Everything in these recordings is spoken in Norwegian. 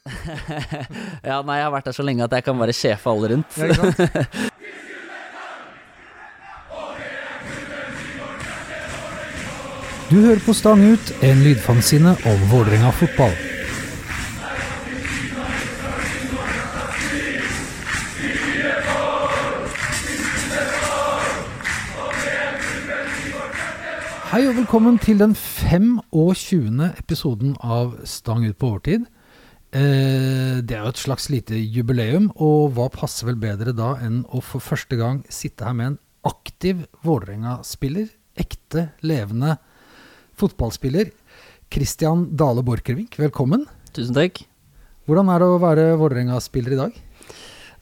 ja, nei, jeg har vært der så lenge at jeg kan bare sjefe alle rundt. Ja, ikke sant? Du hører på Stang ut, en lydfanzine om Vålerenga fotball. Hei og velkommen til den 25. episoden av Stang ut på overtid. Eh, det er jo et slags lite jubileum, og hva passer vel bedre da enn å for første gang sitte her med en aktiv Vålerenga-spiller, ekte, levende fotballspiller, Christian Dale Borchgrevink. Velkommen. Tusen takk. Hvordan er det å være Vålerenga-spiller i dag?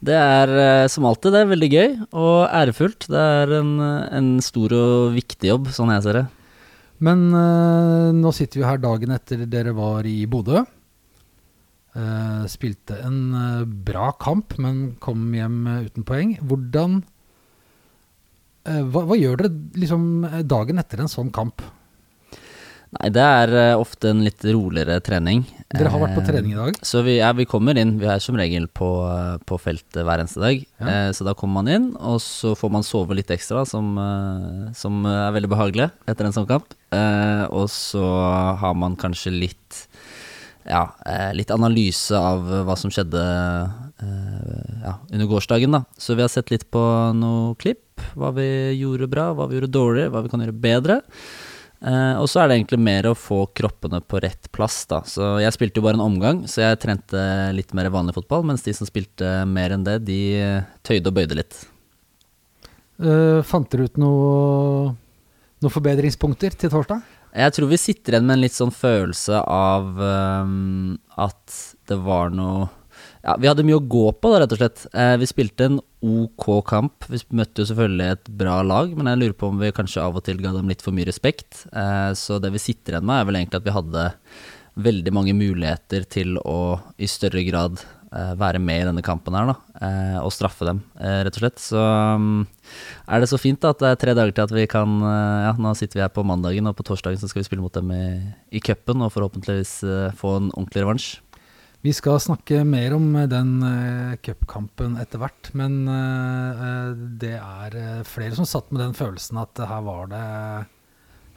Det er eh, som alltid det er veldig gøy og ærefullt. Det er en, en stor og viktig jobb, sånn jeg ser det. Men eh, nå sitter vi her dagen etter dere var i Bodø. Eh, spilte en uh, bra kamp, men kom hjem uh, uten poeng. Hvordan eh, hva, hva gjør dere liksom dagen etter en sånn kamp? Nei, det er ofte en litt roligere trening. Dere har vært på trening i dag. Så vi, ja, vi kommer inn. Vi er som regel på, på feltet hver eneste dag. Ja. Så da kommer man inn, og så får man sove litt ekstra, som, som er veldig behagelig etter en sånn kamp. Og så har man kanskje litt ja, eh, litt analyse av hva som skjedde eh, ja, under gårsdagen, da. Så vi har sett litt på noe klipp. Hva vi gjorde bra, hva vi gjorde dårlig, hva vi kan gjøre bedre. Uh, og så er det egentlig mer å få kroppene på rett plass, da. Så jeg spilte jo bare en omgang, så jeg trente litt mer vanlig fotball, mens de som spilte mer enn det, de tøyde og bøyde litt. Uh, fant dere ut noe, noen forbedringspunkter til torsdag? Jeg tror vi sitter igjen med en litt sånn følelse av um, at det var noe Ja, vi hadde mye å gå på, da, rett og slett. Eh, vi spilte en OK kamp. Vi møtte jo selvfølgelig et bra lag, men jeg lurer på om vi kanskje av og til ga dem litt for mye respekt. Eh, så det vi sitter igjen med, er vel egentlig at vi hadde veldig mange muligheter til å i større grad eh, være med i denne kampen her, da. Eh, og straffe dem, eh, rett og slett. Så mm, er det så fint da, at det er tre dager til at vi kan eh, Ja, nå sitter vi her på mandagen, og på torsdagen så skal vi spille mot dem i, i cupen og forhåpentligvis eh, få en ordentlig revansj. Vi skal snakke mer om eh, den uh, cupkampen etter hvert, men eh, eh, det er eh, flere som satt med den følelsen at her var det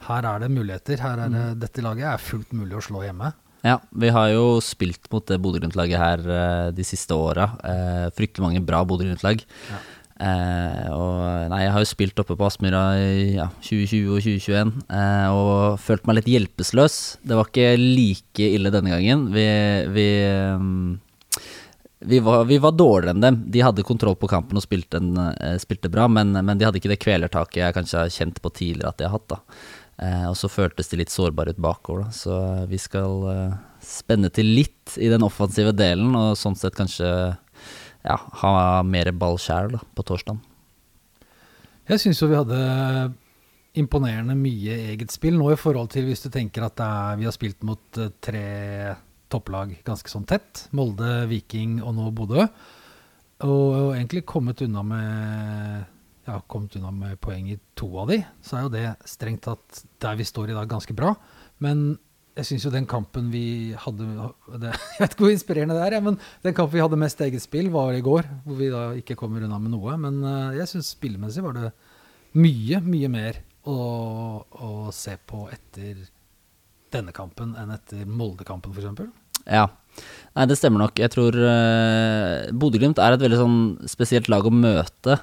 Her er det muligheter. Her er det, Dette laget er fullt mulig å slå hjemme. Ja, vi har jo spilt mot det Bodø-Glimt-laget her eh, de siste åra. Eh, fryktelig mange bra Bodø-Glimt-lag. Ja. Eh, og nei, jeg har jo spilt oppe på Aspmyra i ja, 2020 og 2021 eh, og følt meg litt hjelpeløs. Det var ikke like ille denne gangen. Vi, vi, mm, vi, var, vi var dårligere enn dem. De hadde kontroll på kampen og spilte, en, spilte bra, men, men de hadde ikke det kvelertaket jeg kanskje har kjent på tidligere at de har hatt. da Eh, og så føltes de litt sårbare ut bakover, da. Så eh, vi skal eh, spenne til litt i den offensive delen, og sånn sett kanskje ja, ha mer ball sjæl på torsdag. Jeg syns jo vi hadde imponerende mye eget spill nå i forhold til hvis du tenker at er, vi har spilt mot tre topplag ganske sånn tett. Molde, Viking og nå Bodø. Og egentlig kommet unna med ja, kommet unna med poeng i to av de, så er jo det strengt tatt der vi står i dag, ganske bra. Men jeg syns jo den kampen vi hadde det, Jeg vet ikke hvor inspirerende det er, men den kampen vi hadde mest eget spill, var i går. Hvor vi da ikke kommer unna med noe. Men eh, jeg syns spillemessig var det mye, mye mer å, å se på etter denne kampen enn etter Molde-kampen, f.eks. Ja. Nei, det stemmer nok. Jeg tror uh, Bodø-Glimt er et veldig sånn spesielt lag å møte.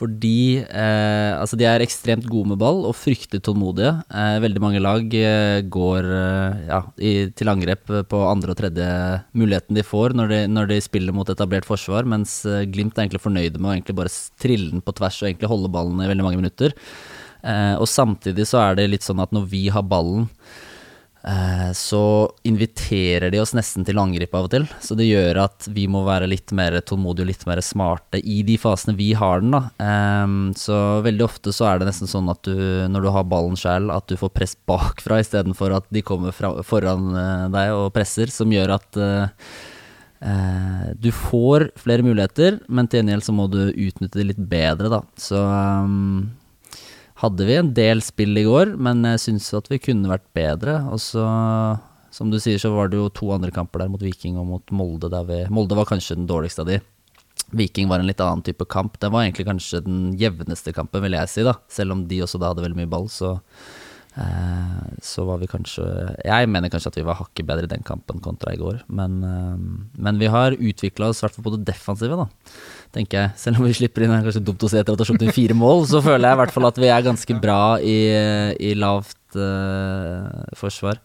Fordi eh, altså de er ekstremt gode med ball og fryktelig tålmodige. Eh, veldig mange lag eh, går eh, ja, i, til angrep på andre og tredje muligheten de får når de, når de spiller mot etablert forsvar, mens eh, Glimt er egentlig fornøyde med å egentlig bare trille den på tvers og egentlig holde ballen i veldig mange minutter. Eh, og samtidig så er det litt sånn at når vi har ballen, så inviterer de oss nesten til angrep av og til. Så det gjør at vi må være litt mer tålmodige og litt mer smarte i de fasene vi har den. da. Eh, så veldig ofte så er det nesten sånn at du, når du har ballen sjæl, at du får press bakfra istedenfor at de kommer fra, foran eh, deg og presser, som gjør at eh, Eh, du får flere muligheter, men til gjengjeld så må du utnytte det litt bedre, da. Så ehm, hadde vi en del spill i går, men jeg syns at vi kunne vært bedre. Og så Som du sier, så var det jo to andre kamper der mot Viking og mot Molde. Vi, Molde var kanskje den dårligste av de. Viking var en litt annen type kamp. Det var egentlig kanskje den jevneste kampen, vil jeg si. da Selv om de også da hadde veldig mye ball, så, eh, så var vi kanskje Jeg mener kanskje at vi var hakket bedre i den kampen kontra i går. Men, eh, men vi har utvikla oss i hvert fall på det defensive, da tenker jeg. Selv om vi slipper inn, det er kanskje dumt å si etter at det har sluppet inn fire mål, så føler jeg i hvert fall at vi er ganske bra i, i lavt uh, forsvar.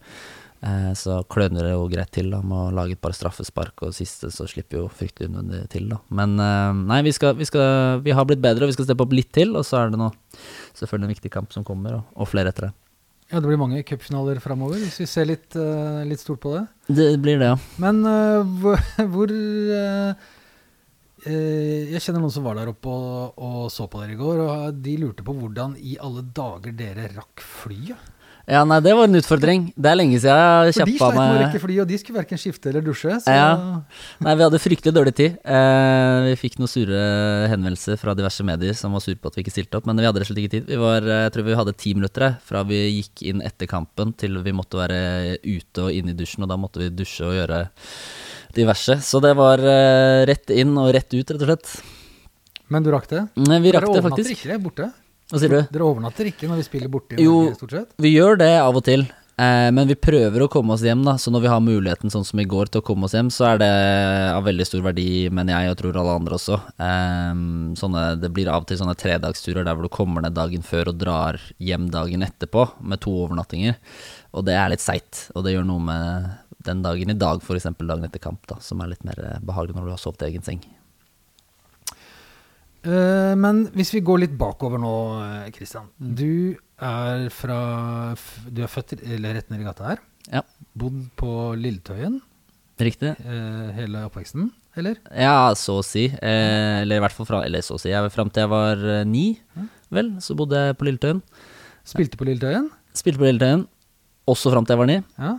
Uh, så kløner det jo greit til da, med å lage et par straffespark, og siste så slipper jo fryktelig unødvendig til, da. Men uh, nei, vi, skal, vi, skal, vi, har blitt bedre, og vi skal steppe opp litt til, og så er det nå selvfølgelig en viktig kamp som kommer, og, og flere etter det. Ja, det blir mange cupfinaler framover, hvis vi ser litt, litt, stort på det. Det blir det, ja. Men hvor, hvor Eh, jeg kjenner noen som var der oppe og, og, så på dere i går, og de lurte på hvordan i alle dager dere rakk flyet. Ja, nei, det var en utfordring. Det er lenge siden jeg kjappa meg For de sleit med å rekke fly, og de skulle verken skifte eller dusje. Så... Ja. Nei, vi hadde fryktelig dårlig tid. Eh, vi fikk noen sure henvendelser fra diverse medier som var sure på at vi ikke stilte opp, men vi hadde rett og slett ikke tid. Vi var, jeg tror vi hadde ti minutter fra vi gikk inn etter kampen til vi måtte være ute og inne i dusjen, og da måtte vi dusje og gjøre diverse. Så det var uh, rett inn og rett ut, rett og slett. Men du rakk det? Nei, vi rakk det faktisk. Dere overnatter ikke borte? Hva sier du? Dere overnatter ikke når vi spiller borte? Jo, stort sett? vi gjør det av og til. Eh, men vi prøver å komme oss hjem, da. Så når vi har muligheten, sånn som i går, til å komme oss hjem, så er det av veldig stor verdi, mener jeg, og tror alle andre også. Eh, sånne, det blir av og til sånne tredagsturer der hvor du kommer ned dagen før og drar hjem dagen etterpå med to overnattinger. Og det er litt seigt, og det gjør noe med den dagen i dag, f.eks. dagen etter kamp, da, som er litt mer eh, behagelig når du har sovet i egen seng. Uh, men hvis vi går litt bakover nå, Kristian. Mm. Du er fra Du er født eller rett ned i gata her. Ja. Bodd på Lilletøyen. Riktig. Hele oppveksten, eller? Ja, så å si. Eller i hvert fall fra Eller så å si. Jeg, fram til jeg var ni, vel, så bodde jeg på Lilletøyen. Spilte på Lilletøyen? Spilte på Lilletøyen. Også fram til jeg var ni. Ja.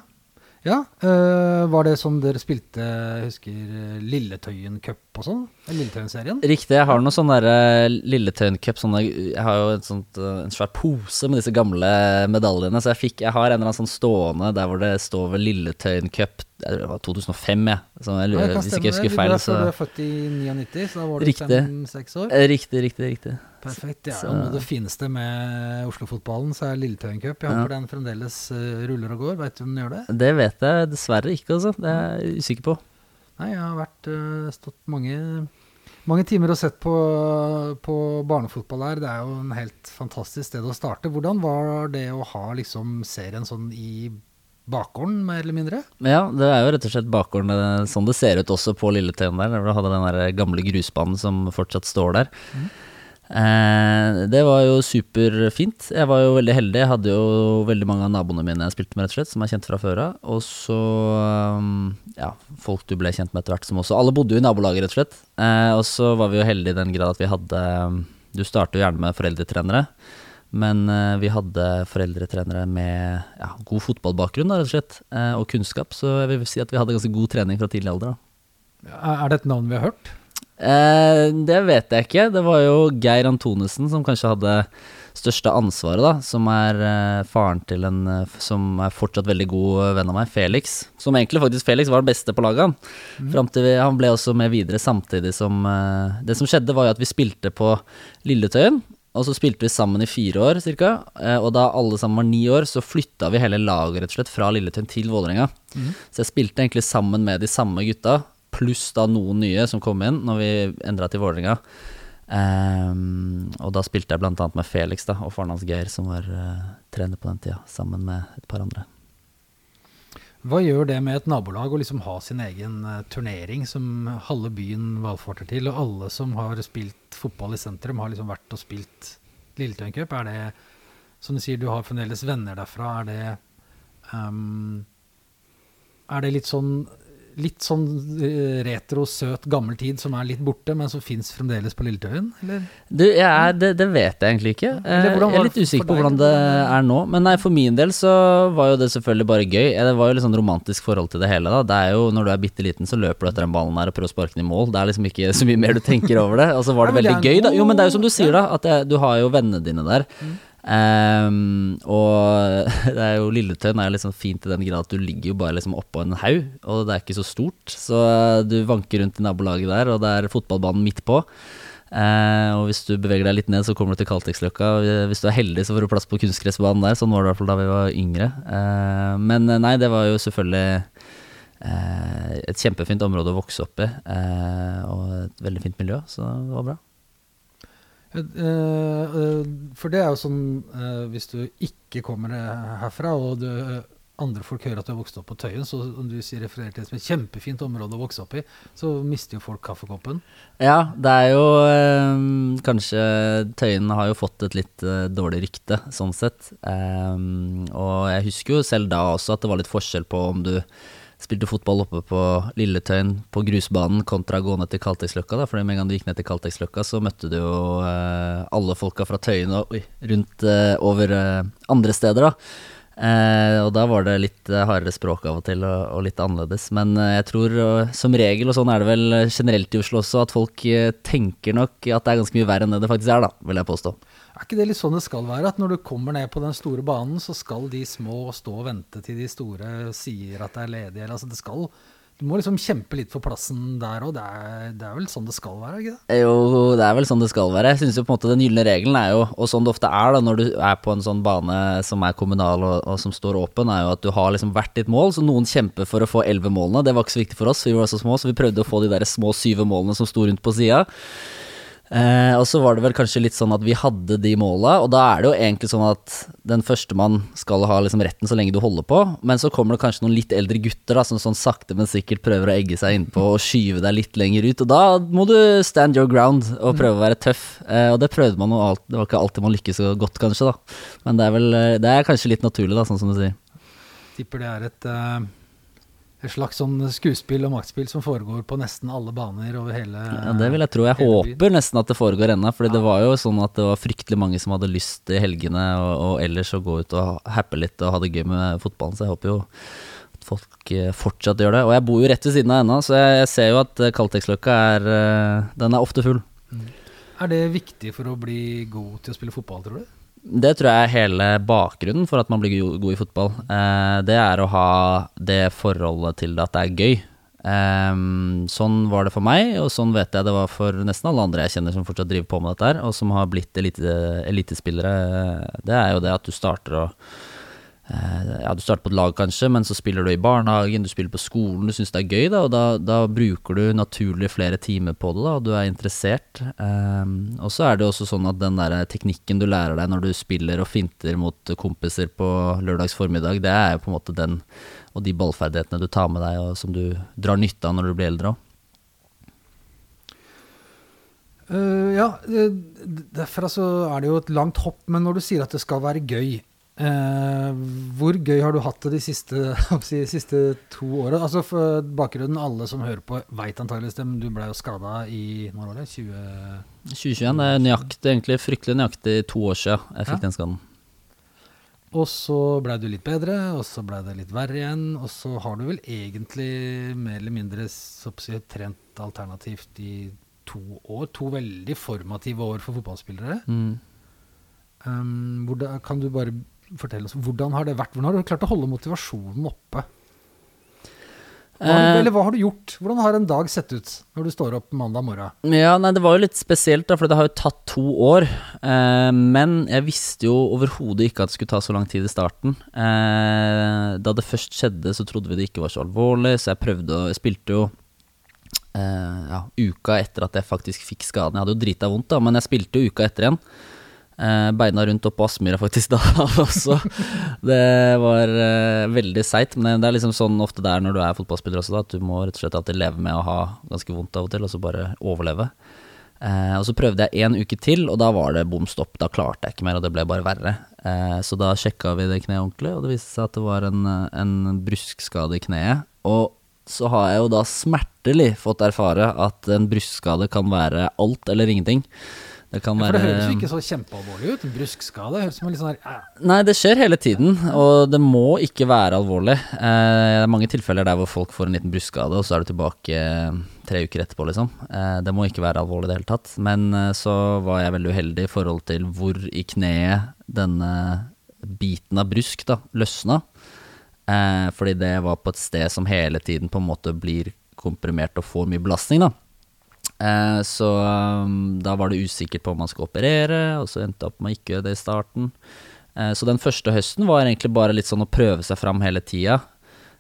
Ja, øh, Var det som dere spilte jeg husker eh, Lilletøyen Cup og sånn? Lilletøyen-serien? Riktig. Jeg har noe sånn derre Lilletøyen Cup sånne, Jeg har jo sånt, eh, en svær pose med disse gamle medaljene. Så jeg, fikk, jeg har en eller annen sånn stående der hvor det står ved Lilletøyen Cup det var 2005, jeg. Så jeg, ja, hvis ikke jeg husker feil. Så... Du er født i 99, så da var du fem-seks år? Riktig, riktig, riktig. Perfekt. ja, og Det fineste med Oslo-fotballen så er Lilletøyen Cup. Jeg håper ja. den fremdeles uh, ruller og går. Veit du om den gjør det? Det vet jeg dessverre ikke, altså. Det er jeg usikker på. Nei, jeg har vært, uh, stått mange, mange timer og sett på, på barnefotball her. Det er jo en helt fantastisk sted å starte. Hvordan var det å ha liksom serien sånn i bakgården, mer eller mindre? Ja, det er jo rett og slett bakgården eh, sånn det ser ut også på Lilletøyen der. Der du hadde den der gamle grusbanen som fortsatt står der. Mm. Eh, det var jo superfint. Jeg var jo veldig heldig. Jeg hadde jo veldig mange av naboene mine jeg spilte med, rett og slett, som er kjent fra før av. Og så um, ja, folk du ble kjent med etter hvert som også Alle bodde jo i nabolaget, rett og slett. Eh, og så var vi jo heldige i den grad at vi hadde Du starter jo gjerne med foreldretrenere. Men uh, vi hadde foreldretrenere med ja, god fotballbakgrunn da, rett og slett, og kunnskap, så jeg vil si at vi hadde ganske god trening fra tidlig alder. Da. Er det et navn vi har hørt? Uh, det vet jeg ikke. Det var jo Geir Antonesen som kanskje hadde største ansvaret, da. Som er faren til en som er fortsatt veldig god venn av meg, Felix. Som egentlig faktisk Felix var den beste på laget. Mm. Fram til vi, han ble også med videre samtidig som Det som skjedde, var jo at vi spilte på Lilletøyen. Og så spilte vi sammen i fire år. Eh, og da alle sammen var ni år, så flytta vi hele laget rett og slett fra Lilletøyen til Vålerenga. Mm. Så jeg spilte egentlig sammen med de samme gutta, pluss da noen nye som kom inn når vi endra til Vålerenga. Um, og da spilte jeg annet med Felix da, og faren hans Geir, som var uh, trener på den tida, sammen med et par andre. Hva gjør det med et nabolag å liksom ha sin egen uh, turnering som halve byen valfarter til, og alle som har spilt fotball i sentrum, har liksom vært og spilt Lilletøyen Cup? Er det, som du sier, du har fremdeles venner derfra, er det um, Er det litt sånn litt sånn eh, retro, søt, gammel tid som er litt borte, men som fins fremdeles på Lilletøyen? Du, er, det, det, vet jeg egentlig ikke. jeg er litt usikker på hvordan det er nå. Men nei, for min del så var jo det selvfølgelig bare gøy. Det var jo litt sånn romantisk forhold til det hele. da. Det er jo, Når du er bitte liten, så løper du etter den ballen der og prøver å sparke den i mål. Det er liksom ikke så mye mer du tenker over det. Og så var det veldig gøy, da. Jo, men det er jo som du sier, da. At det, du har jo vennene dine der. Um, og det er jo Lilletøyen er liksom fint i den grad at du ligger jo bare liksom oppå en haug, og det er ikke så stort. Så du vanker rundt i nabolaget der, og det er fotballbanen midt på. Uh, og hvis du beveger deg litt ned, så kommer du til Kalteksløkka. Hvis du er heldig, så får du plass på kunstgressbanen der. Sånn var det i hvert fall da vi var yngre. Uh, men nei, det var jo selvfølgelig uh, et kjempefint område å vokse opp i, og et veldig fint miljø, så det var bra. For det er jo sånn hvis du ikke kommer herfra, og du andre folk hører at du har vokst opp på Tøyen, så om du refererer til det som et kjempefint område å vokse opp i, så mister jo folk kaffekoppen. Ja, det er jo Kanskje Tøyen har jo fått et litt dårlig rykte, sånn sett. Og jeg husker jo selv da også at det var litt forskjell på om du spilte fotball oppe på Lilletøyen på grusbanen kontra gå ned til Kalteksløkka. For med en gang du gikk ned til Kalteksløkka, så møtte du jo eh, alle folka fra Tøyen og oi, rundt over andre steder, da. Eh, og da var det litt eh, hardere språk av og til, og, og litt annerledes. Men eh, jeg tror som regel, og sånn er det vel generelt i Oslo også, at folk tenker nok at det er ganske mye verre enn det det faktisk er, da, vil jeg påstå. Er ikke det litt sånn det skal være? At når du kommer ned på den store banen, så skal de små stå og vente til de store sier at det er ledig? Eller, altså det skal du må liksom kjempe litt for plassen der òg. Det, det, er vel sånn det skal være? ikke det? Jo, det er vel sånn det skal være. Jeg synes jo på en måte Den gylne regelen er jo, og sånn det ofte er da når du er på en sånn bane som er kommunal og, og som står åpen, er jo at du har liksom hvert ditt mål. Så noen kjemper for å få elleve målene. Det var ikke så viktig for oss, vi var så små, så vi prøvde å få de der små syve målene som sto rundt på sida. Eh, og så var det vel kanskje litt sånn at vi hadde de måla, og da er det jo egentlig sånn at den førstemann skal ha liksom retten så lenge du holder på, men så kommer det kanskje noen litt eldre gutter da, som sånn sakte, men sikkert prøver å egge seg innpå og skyve deg litt lenger ut, og da må du stand your ground og prøve å være tøff. Eh, og det prøvde man jo alt, det var ikke alltid man lykkes så godt, kanskje, da. Men det er vel eh, Det er kanskje litt naturlig, da, sånn som du sier. Tipper det er et uh et slags sånn skuespill og maktspill som foregår på nesten alle baner over hele Ja, Det vil jeg tro. Jeg håper nesten at det foregår ennå. For ja. det var jo sånn at det var fryktelig mange som hadde lyst i helgene og, og, ellers å gå ut og happe litt og ha det gøy med fotballen. Så jeg håper jo at folk eh, fortsatt gjør det. Og jeg bor jo rett ved siden av ennå, så jeg, ser jo at eh, Kalteksløkka er eh, Den er ofte full. Mm. Er det viktig for å bli god til å spille fotball, tror du? Det tror jeg er hele bakgrunnen for at man blir god i fotball. Eh, det er å ha det forholdet til at det er gøy. Eh, sånn var det for meg, og sånn vet jeg det var for nesten alle andre jeg kjenner som fortsatt driver på med dette her, og som har blitt elite, elitespillere. Det er jo det at du starter å Eh, ja, du starter på et lag kanskje, men så spiller du i barnehagen, du spiller på skolen, du syns det er gøy, da, og da, da, bruker du naturlig flere timer på det, da, og du er interessert. Um, og så er det også sånn at den der teknikken du lærer deg når du spiller og finter mot kompiser på lørdags formiddag, det er jo på en måte den og de ballferdighetene du tar med deg, og som du drar nytte av når du blir eldre òg. Uh, ja, derfra så er det jo et langt hopp, men når du sier at det skal være gøy Eh, hvor gøy har du hatt det de siste, de siste to åra? Altså for bakgrunnen, alle som hører på, veit antakeligvis det, men du ble jo skada i når var det? 20... 2021. Det er nøyaktig, egentlig fryktelig nøyaktig to år siden jeg fikk ja. den skaden. Og så blei du litt bedre, og så blei det litt verre igjen. Og så har du vel egentlig mer eller mindre så si, trent alternativt i to år. To veldig formative år for fotballspillere. Mm. Um, da, kan du bare Fortell oss, Hvordan har det vært? Hvordan har du klart å holde motivasjonen oppe? Hva eh. eller hva har du gjort? Hvordan har en dag sett ut når du står opp mandag morgen? Ja, nei, Det var jo litt spesielt, da, for det har jo tatt to år. Eh, men jeg visste jo overhodet ikke at det skulle ta så lang tid i starten. Eh, da det først skjedde, så trodde vi det ikke var så alvorlig, så jeg prøvde å Jeg spilte jo eh, ja, uka etter at jeg faktisk fikk skaden. Jeg hadde jo drita vondt, da, men jeg spilte jo uka etter igjen. Eh, beina rundt oppå Aspmyra faktisk da også. Det var eh, veldig seigt, men det er liksom sånn ofte det er når du er fotballspiller også, da, at du må rett og slett alltid leve med å ha ganske vondt av og til, og så bare overleve. Eh, og så prøvde jeg en uke til, og da var det bom stopp. Da klarte jeg ikke mer, og det ble bare verre. Eh, så da sjekka vi det kneet ordentlig, og det viste seg at det var en, en bruskskade i kneet. Og så har jeg jo da smertelig fått erfare at en bruskskade kan være alt eller ingenting. Det kan Ja, for det høres jo ikke så kjempealvorlig ut. En bruskskade høres som en litt sånn her. Nei, det skjer hele tiden, og det må ikke være alvorlig. Eh, det er mange tilfeller der hvor folk får en liten bruskskade, og så er du tilbake eh, tre uker etterpå, liksom. Eh, det må ikke være alvorlig i det hele tatt. Men eh, så var jeg veldig uheldig i forhold til hvor i kneet denne biten av brusk da, løsna. Eh, fordi det var på et sted som hele tiden på en måte blir komprimert og får mye belastning, da. Eh, så um, da var det usikkert på om man skulle operere, og så endte det opp med å ikke gjøre det i starten. Eh, så den første høsten var egentlig bare litt sånn å prøve seg fram hele tida.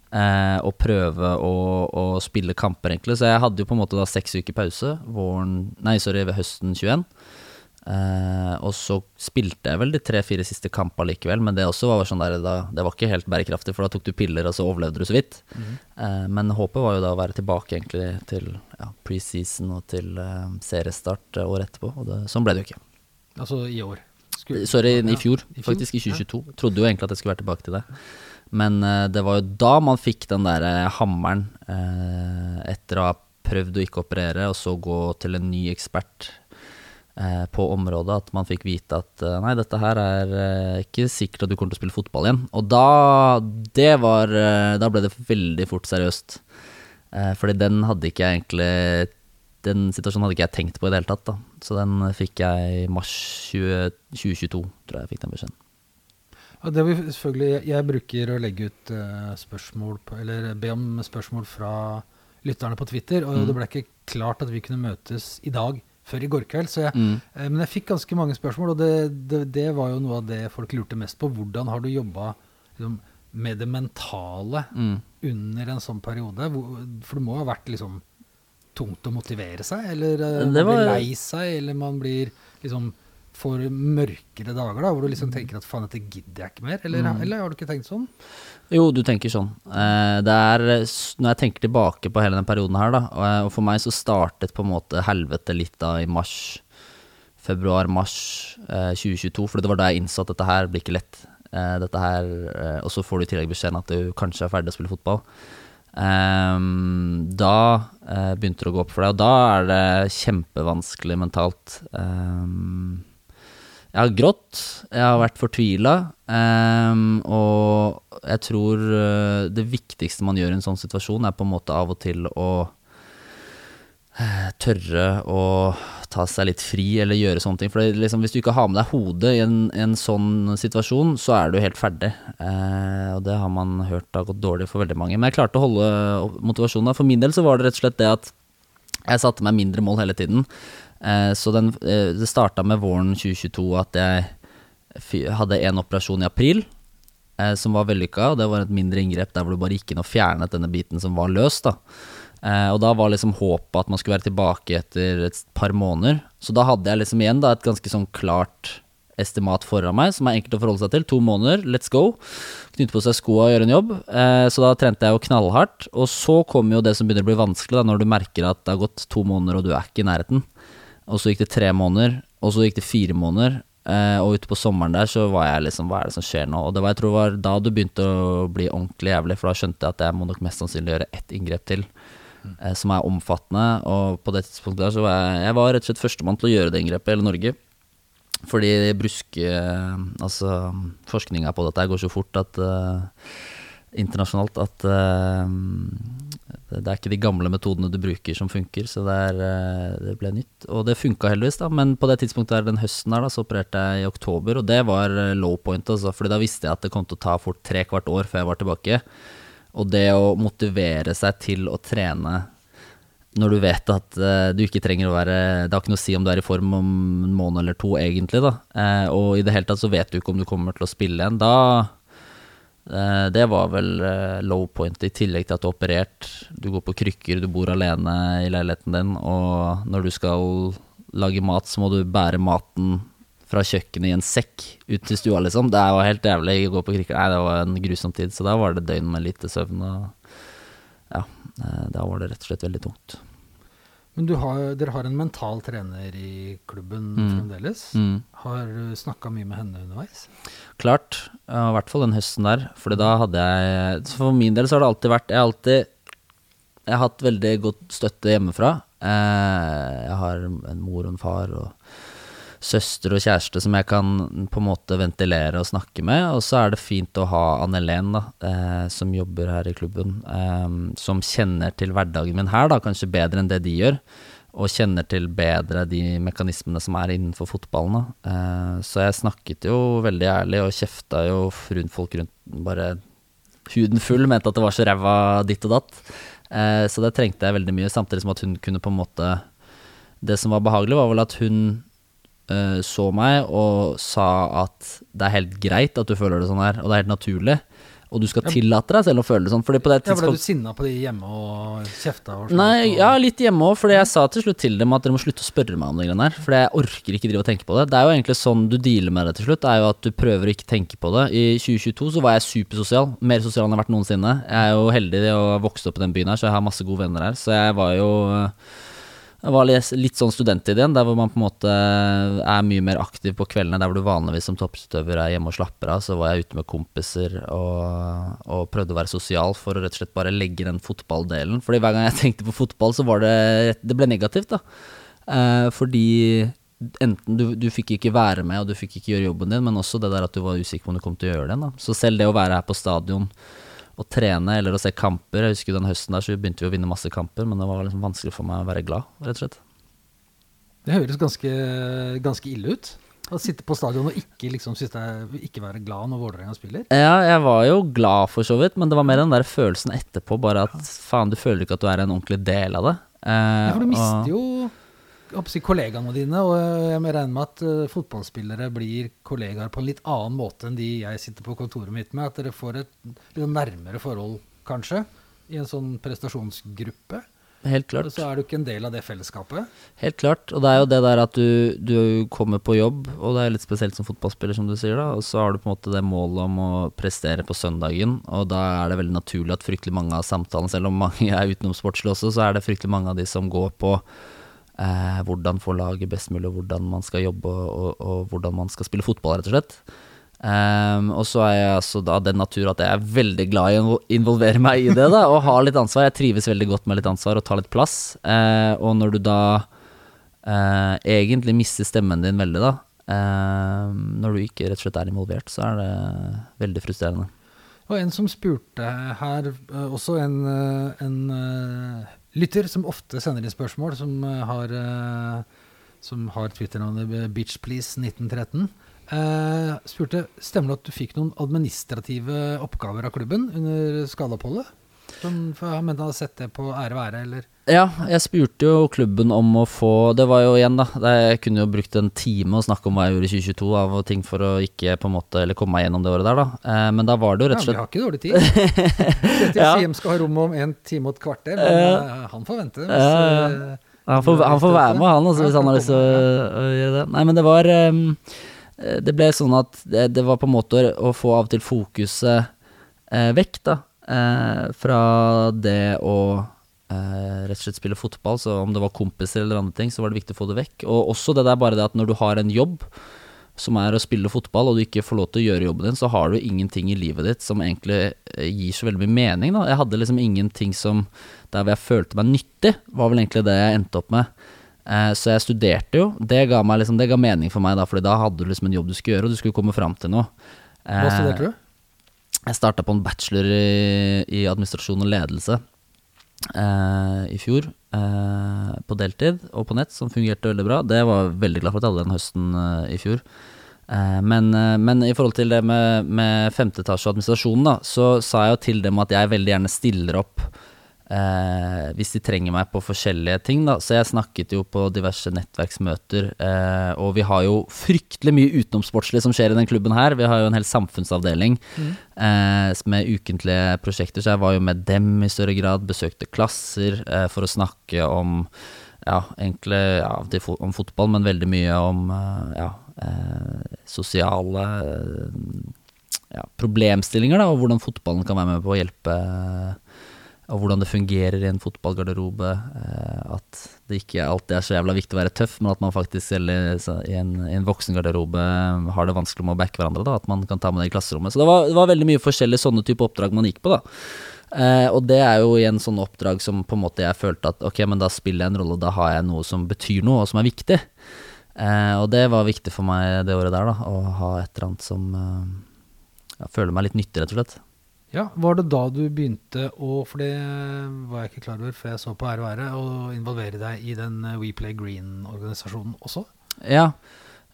Eh, og prøve å, å spille kamper, egentlig. Så jeg hadde jo på en måte da seks uker pause våren Nei, sorry, ved høsten 21. Eh, og så spilte jeg vel de tre-fire siste kampene likevel, men det også var sånn der, da, det var ikke helt bærekraftig, for da tok du piller, og så overlevde du så vidt. Eh, men håpet var jo da å være tilbake egentlig til ja, preseason og til eh, seriestart året etterpå, og det, sånn ble det jo ikke. Altså i år. Skulle- Sorry, Ja, i fjor, i fjor, faktisk, i ja. 2022. Trodde jo egentlig at jeg skulle være tilbake til det. Men det var jo da man fikk den der hammeren, eh, etter å ha prøvd å ikke operere, og så gå til en ny ekspert på området, at man fikk vite at eh, nei, dette her er eh, ikke sikkert at du kommer til å spille fotball igjen. Og da, det var, eh, da ble det veldig fort seriøst. Eh, fordi den hadde ikke jeg egentlig Den situasjonen hadde ikke jeg tenkt på i det hele tatt. da Så den fikk jeg i mars 20, 2022, tror jeg jeg fikk den beskjeden. Ja, det vil selvfølgelig, jeg, bruker å legge ut eh, spørsmål på, eller be om spørsmål fra lytterne på Twitter, og Mm. det ble ikke klart at vi kunne møtes i dag før i går kveld. Så jeg, Mm. eh, men jeg fikk ganske mange spørsmål, og det, det, det var jo noe av det folk lurte mest på. Hvordan har du jobba liksom, med det mentale Mm. under en sånn periode? For det må ha vært liksom tungt å motivere seg, eller eh, man var- blir lei seg, eller man blir liksom får mørkere dager, da, hvor du liksom tenker at faen, dette gidder jeg ikke mer? Eller, Mm. eller har du ikke tenkt sånn? Jo, du tenker sånn. Eh, det er, eh, når jeg tenker tilbake på hele den perioden her, da, og, eh, for meg så startet på en måte helvete litt da i mars, februar-mars eh, 2022, for det var da jeg innså at dette her blir ikke lett. Eh, dette her, eh, og så får du i tillegg beskjeden at du kanskje er ferdig å spille fotball. Da eh, begynte det å gå opp for deg, og da er det kjempevanskelig mentalt. Ehm, jeg har grått, jeg har vært fortvila, um, og jeg tror eh, det viktigste man gjør i en sånn situasjon, er på en måte av og til å eh, tørre å ta seg litt fri, eller gjøre sånne ting. For liksom, hvis du ikke har med deg hodet i en, en sånn situasjon, så er du helt ferdig. Eh, og det har man hørt har gått dårlig for veldig mange. Men jeg klarte å holde motivasjonen. For min del så var det rett og slett det at jeg satte meg mindre mål hele tiden. Eh, så den, eh, det starta med våren 2022 at jeg hadde en operasjon i april eh, som var vellykka. og Det var et mindre inngrep der hvor du bare gikk inn og fjernet denne biten som var løs. da. Og da var liksom håpet at man skulle være tilbake etter et par måneder. Så da hadde jeg liksom igjen da et ganske sånn klart estimat foran meg, som er enkelt å forholde seg til. To måneder, let's go. Knytte på seg skoa og gjøre en jobb. Så da trente jeg jo knallhardt. Og så kommer jo det som begynner å bli vanskelig, da, når du merker at det har gått to måneder og du er ikke i nærheten. Og så gikk det tre måneder, og så gikk det fire måneder. Eh, og ute på sommeren der så var jeg liksom Hva er det som skjer nå? Og det var, jeg tror var da det begynte å bli ordentlig jævlig, for da skjønte jeg at jeg må nok mest sannsynlig gjøre ett inngrep til. Eh, som er omfattende. Og på det tidspunktet der så var jeg, jeg var rett og slett førstemann til å gjøre det inngrepet i hele Norge. Fordi bruske... eh, Altså, forskninga på dette går så fort at eh, internasjonalt at eh, det er ikke de gamle metodene du bruker som funker, så det, er, eh, det ble nytt. Og det funka heldigvis, da, men på det tidspunktet der, den høsten der, da, så opererte jeg i oktober, og det var eh, low point, altså, fordi da visste jeg at det kom til å ta fort tre kvart år før jeg var tilbake. Og det å motivere seg til å trene når du vet at du ikke trenger å være Det har ikke noe å si om du er i form om en måned eller to, egentlig, da. Og i det hele tatt så vet du ikke om du kommer til å spille igjen. Da Det var vel eh, low point, i tillegg til at du har operert. Du går på krykker, du bor alene i leiligheten din, og når du skal lage mat, så må du bære maten fra kjøkkenet i en sekk ut til stua, liksom. Det var helt jævlig å gå på krykker. Nei, det var en grusom tid, så da var det døgn med lite søvn. og ja, eh, da var det rett og slett veldig tungt. Men du har, dere har en mental trener i klubben Mm. fremdeles. Mm. Har du snakka mye med henne underveis? Klart, i hvert fall den høsten der. For da hadde jeg For min del så har det alltid vært Jeg har alltid Jeg har hatt veldig godt støtte hjemmefra. Eh, jeg har en mor og en far og søster og kjæreste som jeg kan på en måte ventilere og snakke med. Og så er det fint å ha Ann Helen, da, eh, som jobber her i klubben, eh, som kjenner til hverdagen min her, da, kanskje bedre enn det de gjør. Og kjenner til bedre de mekanismene som er innenfor fotballen. Da. Eh, så jeg snakket jo veldig ærlig og kjefta jo rundt folk rundt bare huden full, mente at det var så ræva ditt og datt. Eh, så det trengte jeg veldig mye, samtidig som at hun kunne på en måte Det som var behagelig, var vel at hun uh, så meg og sa at det er helt greit at du føler det sånn her, og det er helt naturlig. Og du skal tillate deg selv å føle det sånn. Fordi på det ja, Ble du sinna på de hjemme og kjefta? Og Nei, ja, litt hjemme òg. Fordi jeg sa til slutt til dem at dere må slutte å spørre meg om det greiene her. For jeg orker ikke drive og tenke på det. Det er jo egentlig sånn du dealer med det til slutt. Det er jo at du prøver å ikke tenke på det. I 2022 så var jeg supersosial. Mer sosial enn jeg har vært noensinne. Jeg er jo heldig å vokse opp i den byen her, så jeg har masse gode venner her. Så jeg var jo det var litt sånn studentideen, der hvor man på en måte er mye mer aktiv på kveldene. Der hvor du vanligvis som toppstøver er hjemme og slapper av, så var jeg ute med kompiser og, og, prøvde å være sosial for å rett og slett bare legge den fotballdelen. Fordi hver gang jeg tenkte på fotball, så var det Det ble negativt, da. Eh, fordi enten du, du fikk ikke være med, og du fikk ikke gjøre jobben din, men også det der at du var usikker på om du kom til å gjøre det. Da. Så selv det å være her på stadion å trene eller å se kamper. Jeg husker den høsten der så begynte vi å vinne masse kamper, men det var liksom vanskelig for meg å være glad, rett og slett. Det høres ganske, ganske ille ut. Å sitte på stadion og ikke, liksom, ikke være glad når Vålerenga spiller? Ja, jeg var jo glad for så vidt, men det var mer den der følelsen etterpå. Bare at faen, du føler ikke at du er en ordentlig del av det. Eh, ja, for du mister jo si, kollegaene dine, og jeg regner med at uh, fotballspillere blir kollegaer på en litt annen måte enn de jeg sitter på kontoret mitt med. At dere får et litt nærmere forhold, kanskje, i en sånn prestasjonsgruppe. Helt klart. Så er du ikke en del av det fellesskapet. Helt klart. Og det er jo det der at du, du kommer på jobb, og det er litt spesielt som fotballspiller, som du sier, da. Og så har du på en måte det målet om å prestere på søndagen, og da er det veldig naturlig at fryktelig mange av samtalene, selv om mange er utenomsportslige også, så er det fryktelig mange av de som går på eh, hvordan få laget best mulig, hvordan man skal jobbe og, og, og, hvordan man skal spille fotball, rett og slett. Um, og så er jeg altså da den natur at jeg er veldig glad i å involvere meg i det, da, og ha litt ansvar. Jeg trives veldig godt med litt ansvar og ta litt plass. Uh, og når du da uh, egentlig mister stemmen din veldig, da, uh, når du ikke rett og slett er involvert, så er det veldig frustrerende. Og en som spurte her, også en, en lytter som ofte sender inn spørsmål, som eh, har, uh, som har Twitter-navnet bitchplease1913, Uh, spurte stemmer det at du fikk noen administrative oppgaver av klubben under skadeoppholdet? Sånn, for Han mente han hadde sett det på ære være, eller? Ja, jeg spurte jo klubben om å få Det var jo igjen, da. Jeg kunne jo brukt en time å snakke om hva jeg gjorde i 2022 av ting for å ikke på en måte Eller komme meg gjennom det året der, da. Eh, men da var det jo rett og slett Ja, vi har ikke dårlig tid. Dette ja. Siem skal ha rom om en time og et kvarter, men uh, han får vente. Hvis, uh, han, får, han får, være med, han, også, hvis han har lyst til å gjøre det. Nei, men det var um, Det ble sånn at det, det, var på en måte å få av og til fokuset uh, vekk, da. Fra det å rett og slett spille fotball, så om det var kompiser eller andre ting, så var det viktig å få det vekk. Og også det der bare det at når du har en jobb, som er å spille fotball, og du ikke får lov til å gjøre jobben din, så har du ingenting i livet ditt som egentlig eh, gir så veldig mye mening. Da. Jeg hadde liksom ingenting som Der hvor jeg følte meg nyttig, var vel egentlig det jeg endte opp med. Eh, så jeg studerte jo. Det ga, liksom, det ga mening for meg, da, Fordi da hadde du liksom en jobb du skulle gjøre, og du skulle komme fram til noe. Eh, Hva studerte du? Jeg starta på en bachelor i, i administrasjon og ledelse eh, i fjor. Eh, på deltid og på nett, som fungerte veldig bra. Det var jeg veldig glad for at jeg hadde den høsten eh, i fjor. Eh, men, men, i forhold til det med, med femte etasje og administrasjonen, da, så sa jeg jo til dem at jeg veldig gjerne stiller opp eh, hvis de trenger meg på forskjellige ting. Da. Så jeg snakket jo på diverse nettverksmøter, eh, og vi har jo fryktelig mye utenomsportslig som skjer i den klubben her. Vi har jo en hel samfunnsavdeling mm. eh, med ukentlige prosjekter, så jeg var jo med dem i større grad. Besøkte klasser eh, for å snakke om ja, egentlig ja, om fotball, men veldig mye om eh, ja, eh, sosiale ja, problemstillinger, da, og hvordan fotballen kan være med på å hjelpe og hvordan det fungerer i en fotballgarderobe. Eh, at det ikke alltid er så jævla viktig å være tøff, men at man faktisk selv i en, en voksengarderobe har det vanskelig med å backe hverandre. Da, at man kan ta med det i klasserommet. Så det var, det var veldig mye forskjellige sånne type oppdrag man gikk på. da. Eh, og det er jo igjen sånne oppdrag som på en måte jeg følte at ok, men da spiller jeg en rolle, da har jeg noe som betyr noe, og som er viktig. Eh, og det var viktig for meg det året der, da, å ha et eller annet som eh, Jeg føler meg litt nyttig, rett og slett. Ja, Var det da du begynte å, for det var jeg ikke klar over før jeg så på Ære være, å involvere deg i den eh, We Play Green-organisasjonen også? Ja,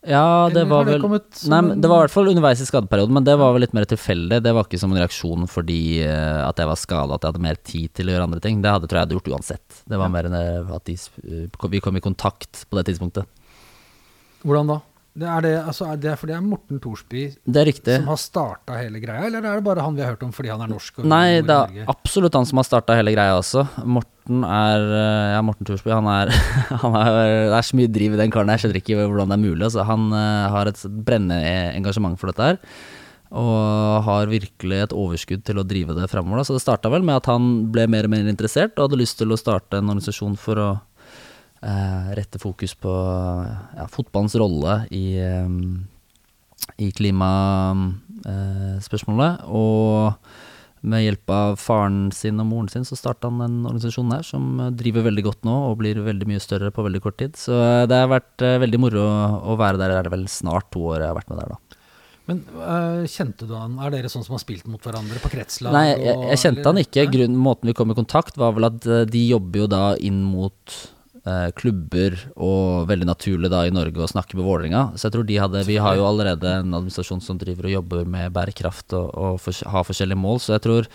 ja det Eller var vel det Nei, Det var i hvert fall underveis i skadeperioden, men det var vel litt mer tilfeldig. Det var ikke som en reaksjon fordi eh, at jeg var skada, at jeg hadde mer tid til å gjøre andre ting. Det hadde tror jeg hadde gjort uansett. Det var Ja. mer enn eh, at de, vi kom i kontakt på det tidspunktet. Hvordan da? Det er det, altså, er det, for det er Morten Thorsby Det som har starta hele greia, eller er det bare han vi har hørt om fordi han er norsk? Og Nei, det er absolutt han som har starta hele greia også. Morten er eh, Ja, Morten Thorsby, han er, han er Det er så mye driv i den karen, jeg skjønner ikke hvordan det er mulig. Altså, han eh, har et brennende engasjement for dette her. Og har virkelig et overskudd til å drive det framover. Så det starta vel med at han ble mer og mer interessert og hadde lyst til å starte en organisasjon for å rette fokus på ja, fotballens rolle i, eh, i klimaspørsmålet. og med hjelp av faren sin og moren sin så starta han en organisasjon her som eh, driver veldig godt nå og blir veldig mye større på veldig kort tid. Så eh, det har vært eh, veldig moro å være der. Det er vel snart to år jeg har vært med der, da. Men øh, kjente du han? Er dere sånn som har spilt mot hverandre på kretslag? Nei, jeg, jeg kjente han ikke. Grunnen, måten vi kom i kontakt var vel at eh, de jobber jo da inn mot eh, klubber, og veldig naturlig da i Norge å snakke med Vålerenga. Så jeg tror de hadde Vi har jo allerede en administrasjon som driver og jobber med bærekraft og, og for, har forskjellige mål, så jeg tror,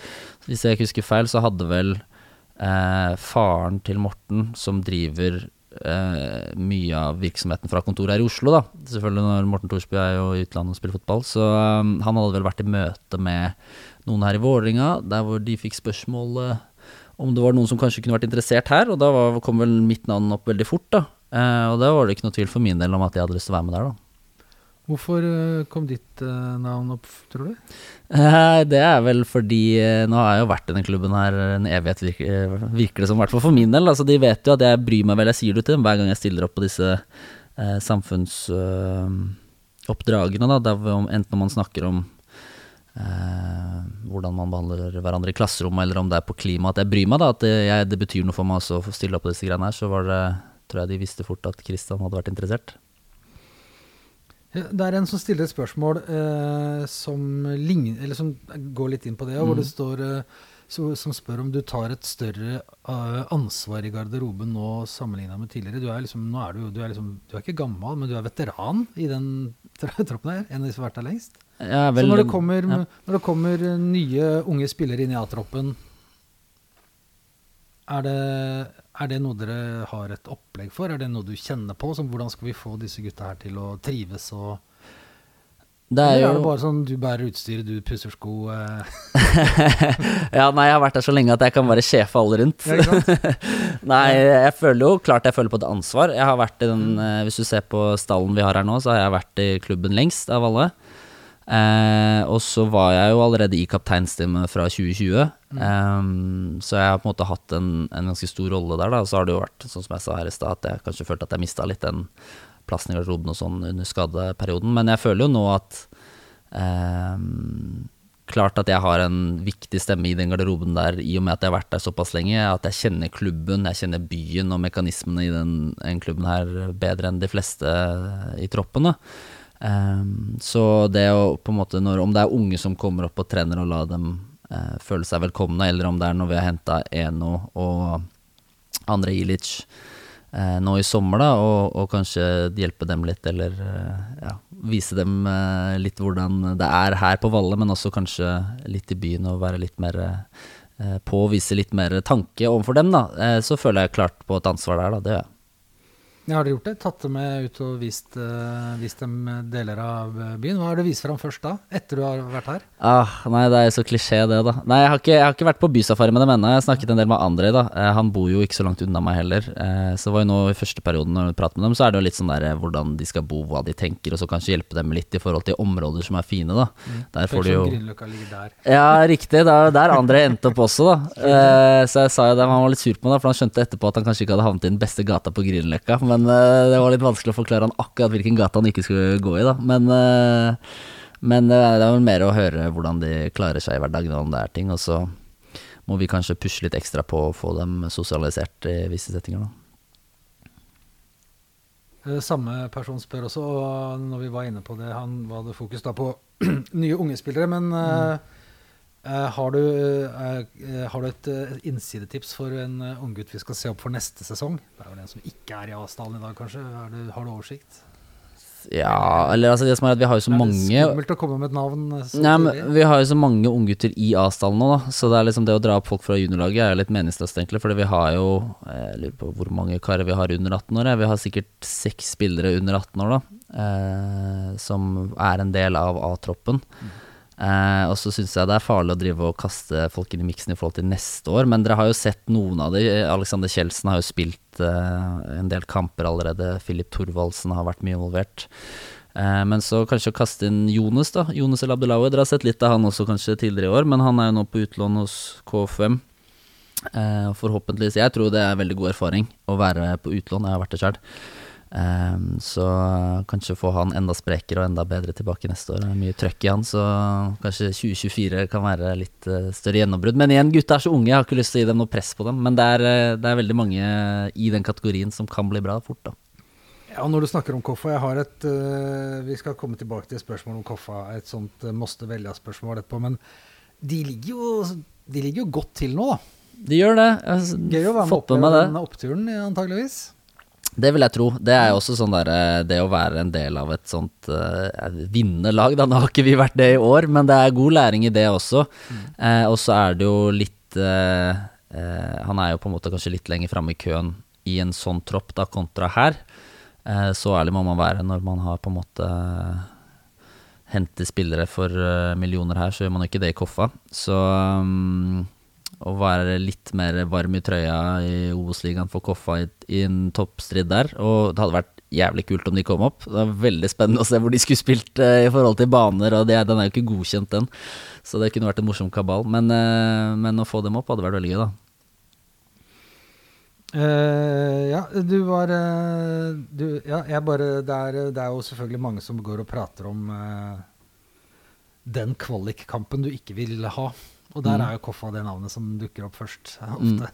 hvis jeg ikke husker feil, så hadde vel eh, faren til Morten, som driver eh, mye av virksomheten fra kontoret her i Oslo, da. Selvfølgelig når Morten Thorsby er jo i utlandet og spiller fotball. Så um, han hadde vel vært i møte med noen her i Vålerenga, der hvor de fikk spørsmål eh, om det var noen som kanskje kunne vært interessert her, og da var, kom vel mitt navn opp veldig fort, da. Eh, og da var det ikke noe tvil for min del om at jeg hadde lyst til å være med der, da. Hvorfor øh, kom ditt eh, navn opp, tror du? Eh, Det er vel fordi eh, Nå har jeg jo vært i denne klubben her en evighet, virker, eh, virker det som. I hvert fall for min del. Altså, de vet jo at jeg bryr meg vel. Jeg sier det til dem hver gang jeg stiller opp på disse eh, samfunnsoppdragene. da, der, enten om man snakker om eh, hvordan man behandler hverandre i klasserommet, eller om det er på klima. At jeg bryr meg, da. At det, jeg, det betyr noe for meg også å få stille opp på disse greiene her. Så var det, tror jeg de visste fort at Kristian hadde vært interessert. Det er en som stiller et spørsmål eh, som, ligner, eller som går litt inn på det, og hvor det står eh, så, som spør om du tar et større uh, ansvar i garderoben nå sammenligna med tidligere. Du er liksom, er du, du, er liksom, du er ikke gammel, men du er veteran i den troppen her. En av de som har vært der lengst. Er vel- så når det, kommer, ja. når det kommer nye unge spillere inn i A-troppen, er det, er det noe dere har et opplegg for? Er det noe du kjenner på? Som hvordan skal vi få disse gutta her til å trives og det er Eller er det bare sånn du bærer utstyret, du pusser sko eh. ja, nei, jeg har vært der så lenge at jeg kan bare sjefe alle rundt. Ja, nei, jeg føler jo klart jeg føler på et ansvar. Jeg har vært i den, eh, Hvis du ser på stallen vi har her nå, så har jeg vært i klubben lengst av alle. Eh, og så var jeg jo allerede i kapteinstime fra 2020. Em, så jeg har på en måte hatt en, en ganske stor rolle der. da Og så har det jo vært, sånn som jeg sa her i stad, at jeg kanskje følte at jeg mista litt den plassen i garderoben og sånn under skadeperioden. Men jeg føler jo nå at em, Klart at jeg har en viktig stemme i den garderoben der i og med at jeg har vært der såpass lenge. At jeg kjenner klubben, jeg kjenner byen og mekanismene i den, den klubben her bedre enn de fleste i troppen. Da. Em, så det å på en måte når, Om det er unge som kommer opp og trener og la dem uh, føle seg velkomne, eller om det er når vi har henta Eno og Andre Ilic uh, nå i sommer, da, og, og kanskje hjelpe dem litt, eller uh, ja, vise dem eh, litt hvordan det er her på Valle, men også kanskje litt i byen, og være litt mer eh, på, og vise litt mer tanke overfor dem, da. Eh, så føler jeg klart på et ansvar der, da. Det gjør jeg. Ja, har dere gjort det? Tatt dem med ut og vist, uh, vist dem deler av byen? Hva har du vist fram først da? Etter du har vært her? Ah, nei, det er jo så klisjé det, da. Nei, jeg har ikke, jeg har ikke vært på bysafari med dem ennå. Jeg har snakket en del med André, da. Eh, han bor jo ikke så langt unna meg heller. Eh, så var jo nå i første perioden når vi pratet med dem, så er det jo litt sånn der eh, hvordan de skal bo, hva de tenker, og så kanskje hjelpe dem litt i forhold til områder som er fine, da. Der får de jo der. Ja, riktig. Det er der André endte opp også, da. Eh, så jeg sa jo det, han var litt sur på meg, da, for han skjønte etterpå at han kanskje ikke hadde havnet i den beste gata på Grünerløkka. Men eh, det var litt vanskelig å forklare han akkurat hvilken gate han ikke skulle gå i, da. Men, uh, men det er vel mer å høre hvordan de klarer seg i hverdagen, om det er ting. Og så må vi kanskje pushe litt ekstra på å få dem sosialisert i visse settinger, da. Eh, Samme person spør også, og når vi var inne på det, han hadde fokus da på nye unge spillere. Men eh, har, du, eh, eh, har du et eh, innsidetips for en unggutt vi skal se opp for neste sesong? Det er vel en som ikke er i avstanden i dag, kanskje? Du, har du oversikt? Ja, eller altså det som er at vi har jo så er det mange skummelt å komme med et navn eh, så Nei, men? Vi har jo så mange unggutter i A-stallen nå, da. Så det er liksom det å dra opp folk fra juniorlaget er jo litt meningsløst, egentlig. Fordi vi har jo Jeg lurer på hvor mange karer vi har under 18 år. Vi har sikkert seks spillere under 18 år, da. Eh, som er en del av A-troppen. Eh, og så syns jeg det er farlig å drive og kaste folk inn i miksen i forhold til neste år. Men dere har jo sett noen av de. Alexander Kjeldsen har jo spilt eh, en del kamper allerede. Filip Thorvaldsen har vært mye involvert. Eh, men så kanskje å kaste inn Jonas, da. Jonas El Abdelawi. Dere har sett litt av han også kanskje tidligere i år, men han er jo nå på utlån hos KFM. Eh, forhåpentligvis Jeg tror det er veldig god erfaring å være på utlån. Jeg har vært det sjøl. Så kanskje få han enda sprekere og enda bedre tilbake neste år. Det er mye trøkk i han, så kanskje 2024 kan være litt eh, større gjennombrudd. Men igjen, gutta er så unge, jeg har ikke lyst til å gi dem noe press på dem. Men det er, eh, det er veldig mange i den kategorien som kan bli bra fort, da. Ja, når du snakker om Koffa, jeg har et uh, Vi skal komme tilbake til spørsmål om Koffa, et sånt uh, måste velge-spørsmål etterpå. Men de ligger, jo, de ligger jo godt til nå, da. De gjør det. Jeg har Gøy å være med med meg den oppturen, antageligvis. Det vil jeg tro. Det er jo også sånn der, eh, det å være en del av et sånt uh, vinnende lag. Da. Nå har ikke vi vært det i år, men det er god læring i det også. Eh, og så er det jo litt uh, eh, Han er jo på en måte kanskje litt lenger framme i køen i en sånn tropp da, kontra her. Eh, så ærlig må man være når man har på en måte Hente spillere for eh, millioner her, så gjør man jo ikke det i Koffa. Så um, å være litt mer varm i trøya i Obos-ligaen for Koffa i, i en toppstrid der. Og det hadde vært jævlig kult om de kom opp. Det var veldig spennende å se hvor de skulle spilt eh, i forhold til baner, og det, den er jo ikke godkjent, den. Så det kunne vært en morsom kabal. Men, eh, men å få dem opp hadde vært veldig gøy, da. Uh, ja, du var uh, du, Ja, jeg bare det er, det er jo selvfølgelig mange som går og prater om uh, den kvalikkampen du ikke vil ha. Og der Mm. er jo Koffa det navnet som dukker opp først. eh, Ofte.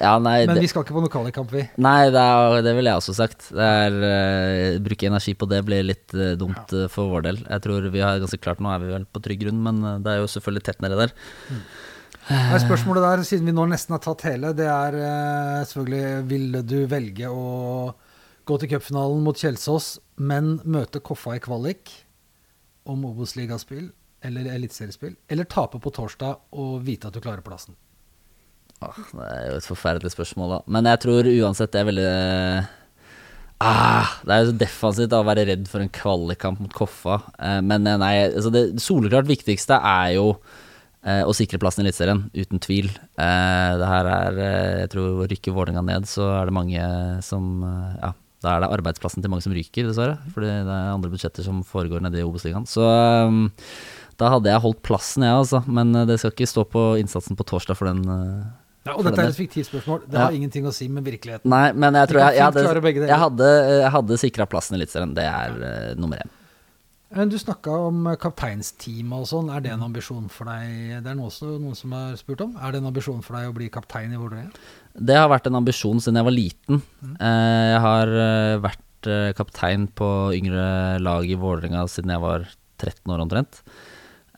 Ja, nei, Men vi skal ikke på noen kvalikkamp, vi. nei det, er, det ville jeg også sagt. Det er, uh, bruke energi på det blir litt uh, dumt uh, for vår del. Jeg tror vi har ganske klart Nå er vi vel på trygg grunn, men det er jo selvfølgelig tett nedi der. Nei, spørsmålet der, siden vi nå nesten har tatt hele, det er selvfølgelig Ville du velge å gå til cupfinalen mot Kjelsås, men møte Koffa i kvalik om Obos-ligaspill eller eliteseriespill, eller tape på torsdag og vite at du klarer plassen? Åh, det er jo et forferdelig spørsmål, da. Men jeg tror uansett det er veldig ah, Det er jo så defensivt å være redd for en kvalikkamp mot Koffa. Eh, men eh, nei, altså det soleklart viktigste er jo eh, å sikre plassen i Eliteserien, uten tvil. Eh, det her er eh, Jeg tror rykker Vålerenga ned, så er det mange som eh, Ja, da er det arbeidsplassen til mange som ryker, dessverre. Fordi det er andre budsjetter som foregår nede i Obos-ligaen. Så eh, da hadde jeg holdt plassen, jeg, altså. Men eh, det skal ikke stå på innsatsen på torsdag for den. eh, Ja, og For dette den er et fiktivt spørsmål. Det Ja. har ingenting å si med virkeligheten. Nei, men jeg tror jeg, jeg hadde, jeg hadde, jeg hadde sikra plassen i Eliteserien. Det er uh, nummer én. Men Du snakka om kapteinsteamet og sånn. Er det en ambisjon for deg? Det er også noen som har spurt om. Er det en ambisjon for deg å bli kaptein i Vålerenga? Det har vært en ambisjon siden jeg var liten. Mm. jeg har vært kaptein på yngre lag i Vålerenga siden jeg var 13 år omtrent.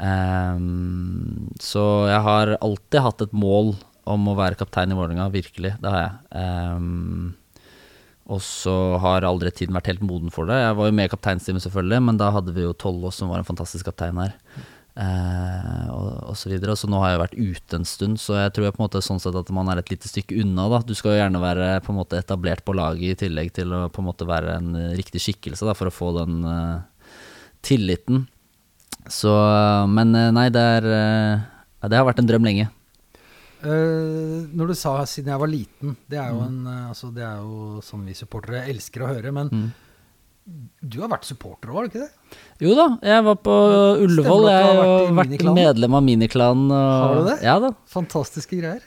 Ehm, så jeg har alltid hatt et mål om å være kaptein i Vålerenga, virkelig. Det har jeg. Um, og så har aldri tiden vært helt moden for det. Jeg var jo med i kapteinsteamet, selvfølgelig, men da hadde vi jo Tollås som var en fantastisk kaptein her. Eh, og, og så videre. Så nå har jeg vært ute en stund, så jeg tror jeg på en måte sånn sett at man er et lite stykke unna. da Du skal jo gjerne være på en måte etablert på laget i tillegg til å på en måte være en riktig skikkelse da for å få den eh, tilliten. Så Men eh, nei, det er eh, Det har vært en drøm lenge. Uh, når du sa 'siden jeg var liten', det er jo, Mm. en, altså, det er jo sånn vi supportere elsker å høre. Men Mm. du har vært supporter òg, har du ikke det? Jo da, jeg var på Ullevål. Jeg har vært vært medlem av miniklanen. og- Har du det? Ja da. Fantastiske greier.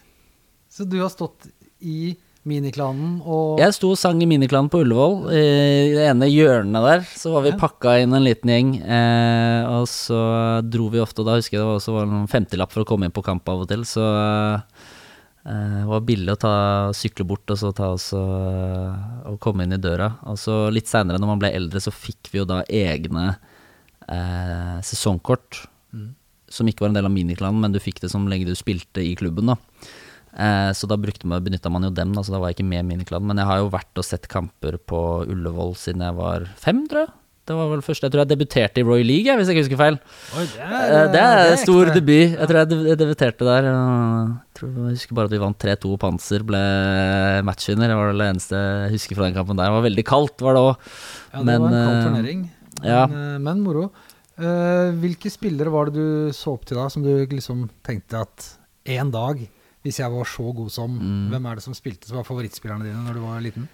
Så du har stått i miniklanen og Jeg sto og sang i miniklanen på Ullevål. I det ene hjørnet der så var vi Ja. pakka inn en liten gjeng. Eh, og så dro vi ofte, og da husker jeg det var også var en femtilapp for å komme inn på kamp av og til. Så Eh, det var billig å ta, sykle bort og så ta oss og, og komme inn i døra. Og så litt seinere, når man ble eldre, så fikk vi jo da egne eh, sesongkort. Som ikke var en del av miniklanen, men du fikk det som lenge du spilte i klubben. da eh, Så da man, benytta man jo dem, da, så da var jeg ikke med i miniklanen. Men jeg har jo vært og sett kamper på Ullevål siden jeg var fem, tror jeg. Det var vel første, Jeg tror jeg debuterte i Royal League, hvis jeg ikke husker feil. Oi, det er, Det er stor ekte. debut. Jeg tror jeg debuterte der. Jeg, tror, jeg husker bare at vi vant 3-2, Panser ble matchvinner. Det var det eneste jeg husker fra den kampen der. Det var veldig kaldt, var det òg. Ja, det Men, var en kald eh, turnering. ja. Men, eh, men moro. Eh, hvilke spillere var det du så opp til da, som du liksom tenkte at en dag, hvis jeg var så god som Mm. Hvem er det som spilte som var favorittspillerne dine når du var liten?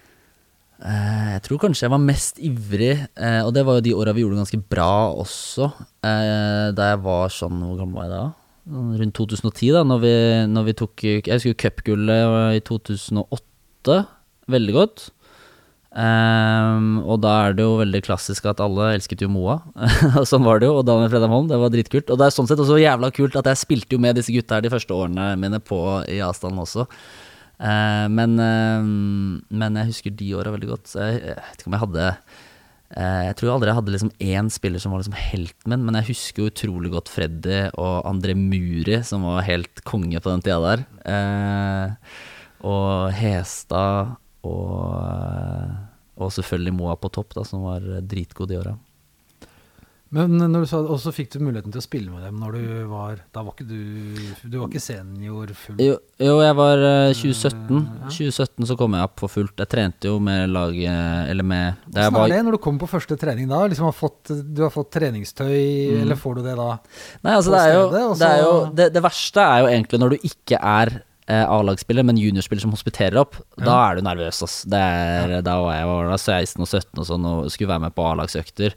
Eh, Jeg tror kanskje jeg var mest ivrig, eh, og det var jo de åra vi gjorde det ganske bra også. eh, Da jeg var sånn Hvor gammel var jeg da? Sånn Rundt 2010, da, når vi, når vi tok Jeg husker cupgullet i 2008 veldig godt. Ehm, og da er det jo veldig klassisk at alle elsket jo Moa. Sånn var det jo. Og Daniel Fredheim Holm, det var dritkult. Og det er sånn sett også jævla kult at jeg spilte jo med disse gutta her de første årene mine på i avstanden også. Uh, men, uh, men jeg husker de åra veldig godt. Jeg, jeg vet ikke om jeg hadde uh, Jeg tror aldri jeg hadde liksom én spiller som var liksom helten min, men jeg husker jo utrolig godt Freddy og André Muri, som var helt konge på den tida der. Og Hestad og, eh, og selvfølgelig Moa på topp, da, som var dritgod de åra. Men når du sa, og så fikk du muligheten til å spille med dem når du var Da var ikke du Du var ikke senior full Jo, jo, jeg var eh, 2017. ja. 2017 så kom jeg opp for fullt. Jeg trente jo med laget Eller med da er var, det når du kommer på første trening da? Liksom har fått, du har fått treningstøy, Mm. eller får du det da? Nei, altså det er jo, det, er jo det, det verste er jo egentlig når du ikke er eh, A-lagsspiller, men juniorspiller som hospiterer opp. Da er du nervøs, ass. Det er, Da var jeg var da 16 og 17 og sånn og skulle være med på A-lagsøkter.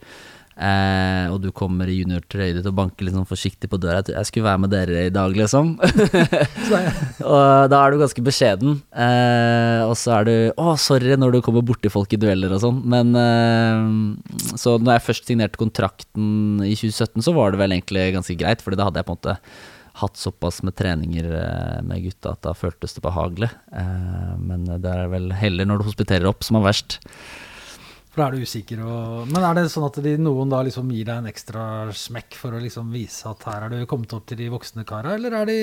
Eh, og du kommer i juniortrøya ditt og banker litt sånn forsiktig på døra. Jeg skulle være med dere i dag, liksom. Og da er du ganske beskjeden. Eh, og så er du Å, sorry når du kommer borti folk i dueller og sånn. Men eh, Så når jeg først signerte kontrakten i 2017, så var det vel egentlig ganske greit, Fordi da hadde jeg på en måte hatt såpass med treninger eh, med gutta at da føltes det behagelig. Eh, men det er vel heller når du hospiterer opp som er verst. For da er du usikker og Men er det sånn at de, noen da liksom gir deg en ekstra smekk for å liksom vise at her er du kommet opp til de voksne kara, eller er de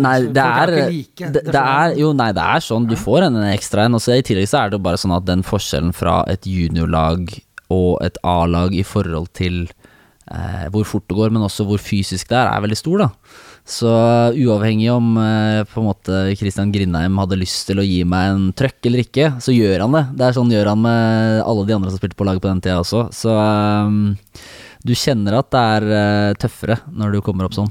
Nei, det er, like, det, det er. Jo, nei, det er sånn. Du får en ekstra en. Og så I tillegg så er det bare sånn at den forskjellen fra et juniorlag og et A-lag i forhold til eh, hvor fort det går, men også hvor fysisk det er, er veldig stor, da. Så uavhengig om eh, på en måte Christian Grindheim hadde lyst til å gi meg en trøkk eller ikke, så gjør han det. Det er sånn gjør han med alle de andre som spilte på laget på den tida også. Så eh, du kjenner at det er eh, tøffere når du kommer opp sånn.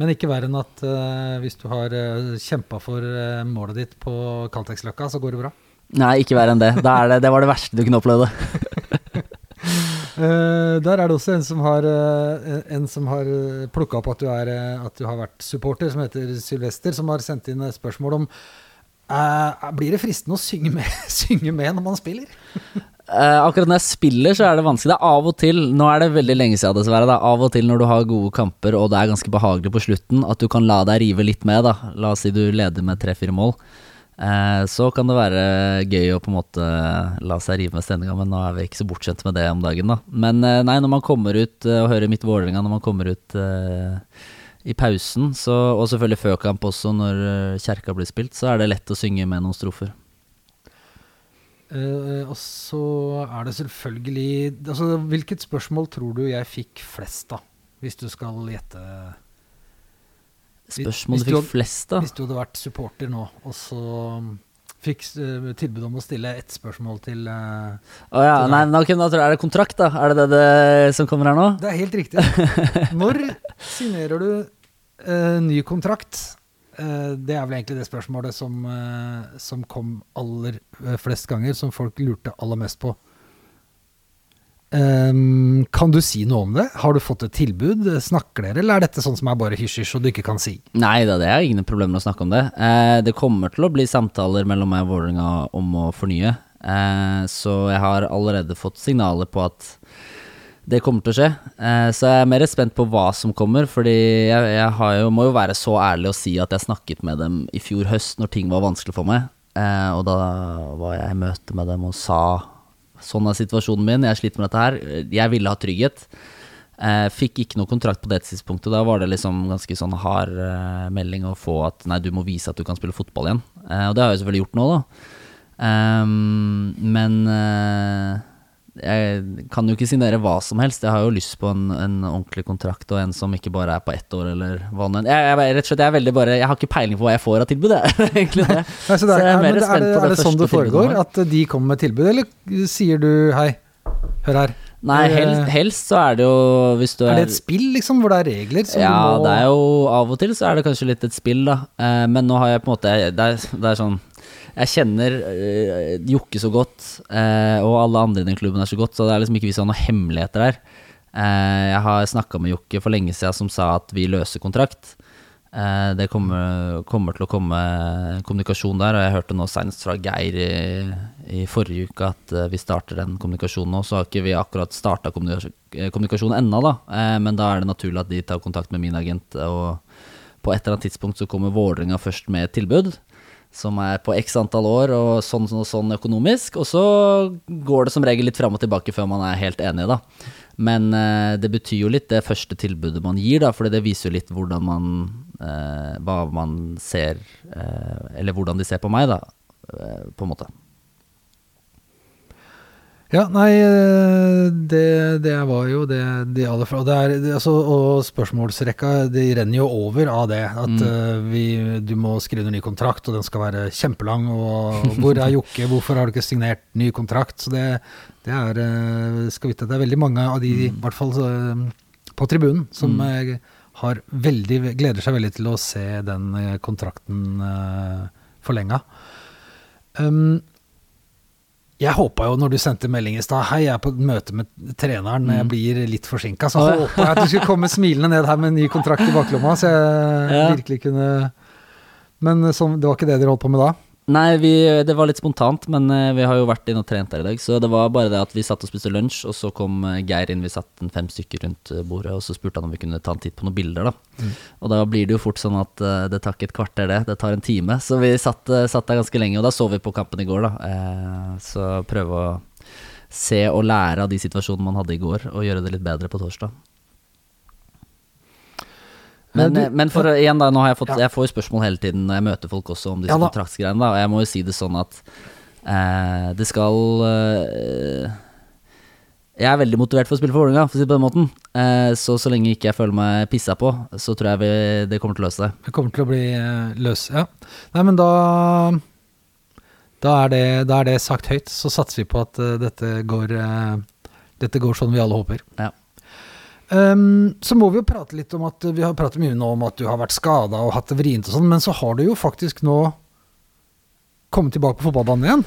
Men ikke verre enn at eh, hvis du har uh, kjempa for eh, målet ditt på Caltex-løkka, så går det bra. Nei, ikke verre enn det. Det, er det. Det var det verste du kunne oppleve. Eh, der er det også en som har, uh, har uh, plukka opp at du, er, eh, at du har vært supporter, som heter Sylvester, som har sendt inn spørsmål om uh, Blir det fristende å synge med, synge med når man spiller? Eh, akkurat når jeg spiller, så er det vanskelig. Det er av og til, nå er det veldig lenge siden dessverre, det av og til når du har gode kamper og det er ganske behagelig på slutten, at du kan la deg rive litt med, da. La oss si du leder med tre-fire mål. Eh, så kan det være gøy å på en måte la seg rive med stemninga, men nå er vi ikke så bortskjemte med det om dagen, da. Men eh, nei, når man kommer ut eh, og hører mitt Vålerenga, når man kommer ut uh, i pausen, så, og selvfølgelig før kamp også, når kjerka blir spilt, så er det lett å synge med noen strofer. Uh, og så er det selvfølgelig altså, Hvilket spørsmål tror du jeg fikk flest, da? Hvis du skal gjette Spørsmål du fikk flest, da? Hvis du hadde vært supporter nå, og så um, fikk eh, tilbud om å stille ett spørsmål til Å uh, oh, ja, til nei, nå, okay, nå tror jeg er det kontrakt, da? Er det det, det som kommer her nå? Det er helt riktig. Når signerer du uh, ny kontrakt? Uh, det er vel egentlig det spørsmålet som, eh, som kom aller eh, flest ganger, som folk lurte aller mest på. Ehm, kan du si noe om det? Har du fått et tilbud? Snakker dere, eller er dette sånn som er bare hysj-hysj og du ikke kan si? Nei da, det er ingen problemer å snakke om det. Eh, det kommer til å bli samtaler mellom meg og Vålerenga om å fornye. Eh, så jeg har allerede fått signaler på at det kommer til å skje. Eh, så jeg er mer spent på hva som kommer, fordi jeg, jeg jo, må jo være så ærlig å si at jeg snakket med dem i fjor høst når ting var vanskelig for meg. Eh, og da var jeg i møte med dem og sa sånn er situasjonen min, jeg sliter med dette her. Jeg ville ha trygghet. Eh, fikk ikke noe kontrakt på det tidspunktet. Da var det liksom ganske sånn hard eh, melding å få at nei, du må vise at du kan spille fotball igjen. Eh, og det har jeg selvfølgelig gjort nå, da. Um, men jeg kan jo ikke signere hva som helst. Jeg har jo lyst på en, en ordentlig kontrakt og en som ikke bare er på ett år eller hva nå enn. Jeg, jeg, rett og slett, jeg er veldig bare Jeg har ikke peiling på hva jeg får av tilbud, jeg. egentlig det. Nei, så, det er, så jeg er mer spent er det, på det, er det sånn det foregår? At de kommer med tilbud, eller sier du hei, hør her? Nei, helst, helst, så er det jo hvis du er, er det et spill, liksom, hvor det er regler? ja, må... det er jo av og til så er det kanskje litt et spill, da. Eh, men nå har jeg på en måte Det er, det er sånn jeg kjenner uh, Jokke så godt, uh, og alle andre i den klubben er så godt, så det er liksom ikke vist noen hemmeligheter der. Uh, jeg har snakka med Jokke for lenge siden som sa at vi løser kontrakt. det kommer, kommer, til å komme kommunikasjon der, og jeg hørte nå senest fra Geir i, i forrige uke at vi starter den kommunikasjonen nå. Så har ikke vi akkurat starta kommunikasjonen ennå, da, men da er det naturlig at de tar kontakt med min agent. og på et eller annet tidspunkt så kommer Vålerenga først med et tilbud som er på x antall år og sånn og sånn økonomisk. Og så går det som regel litt fram og tilbake før man er helt enig, da. Men eh, det betyr jo litt det første tilbudet man gir, da, for det viser jo litt hvordan man eh, Hva man ser eh, Eller hvordan de ser på meg, da, eh, på en måte. Ja, nei, eh, det, det var jo det de aller fra. Det er, det, altså, og spørsmålsrekka de renner jo over av det. At mm. uh, vi, du må skrive en ny kontrakt, og den skal være kjempelang. Og hvor er Jokke, hvorfor har du ikke signert ny kontrakt? Så det, det er uh, skal vite, at det er veldig mange av de, i mm. hvert fall uh, på tribunen, som mm. har veldig, gleder seg veldig til å se den kontrakten uh, forlenga. Um, jeg håpa jo når du sendte melding i stad Hei, jeg er på møte med treneren, mm. jeg blir litt forsinka. Så håpa jeg at du skulle komme smilende ned her med en ny kontrakt i baklomma, så jeg ja. virkelig kunne Men så, det var ikke det dere holdt på med da? Nei, vi, det var litt spontant, men uh, vi har jo vært inn og trent der i dag. Så det var bare det at vi satt og spiste lunsj, og så kom uh, Geir inn. Vi satt en fem stykker rundt uh, bordet, og så spurte han om vi kunne ta en titt på noen bilder. da. Mm. Og da blir det jo fort sånn at det tar ikke et kvarter, det. Det tar en time. Så vi satt, satt der ganske lenge, og da så vi på kampen i går, da. så prøve å se og lære av de situasjonene man hadde i går, og gjøre det litt bedre på torsdag. Men, du, men for igjen da, nå har jeg fått. Jeg får jo spørsmål hele tiden når jeg møter folk også om disse ja, kontraktsgreiene, da, og jeg må jo si det sånn at eh, det skal eh, Jeg er veldig motivert for å spille for Vålerenga, for å si det på den måten. Eh, så så lenge ikke jeg føler meg pissa på, så tror jeg vi, det kommer til å løse seg. Det kommer til å bli uh, løs, ja. Nei, men da da er, det, da er det sagt høyt. Så satser vi på at dette, går, dette går sånn vi alle håper. Ja. Um, så må vi jo prate litt om at vi har pratet mye nå om at du har vært skada og hatt det vrient og sånn, men så har du jo faktisk nå kommet tilbake på fotballbanen igjen.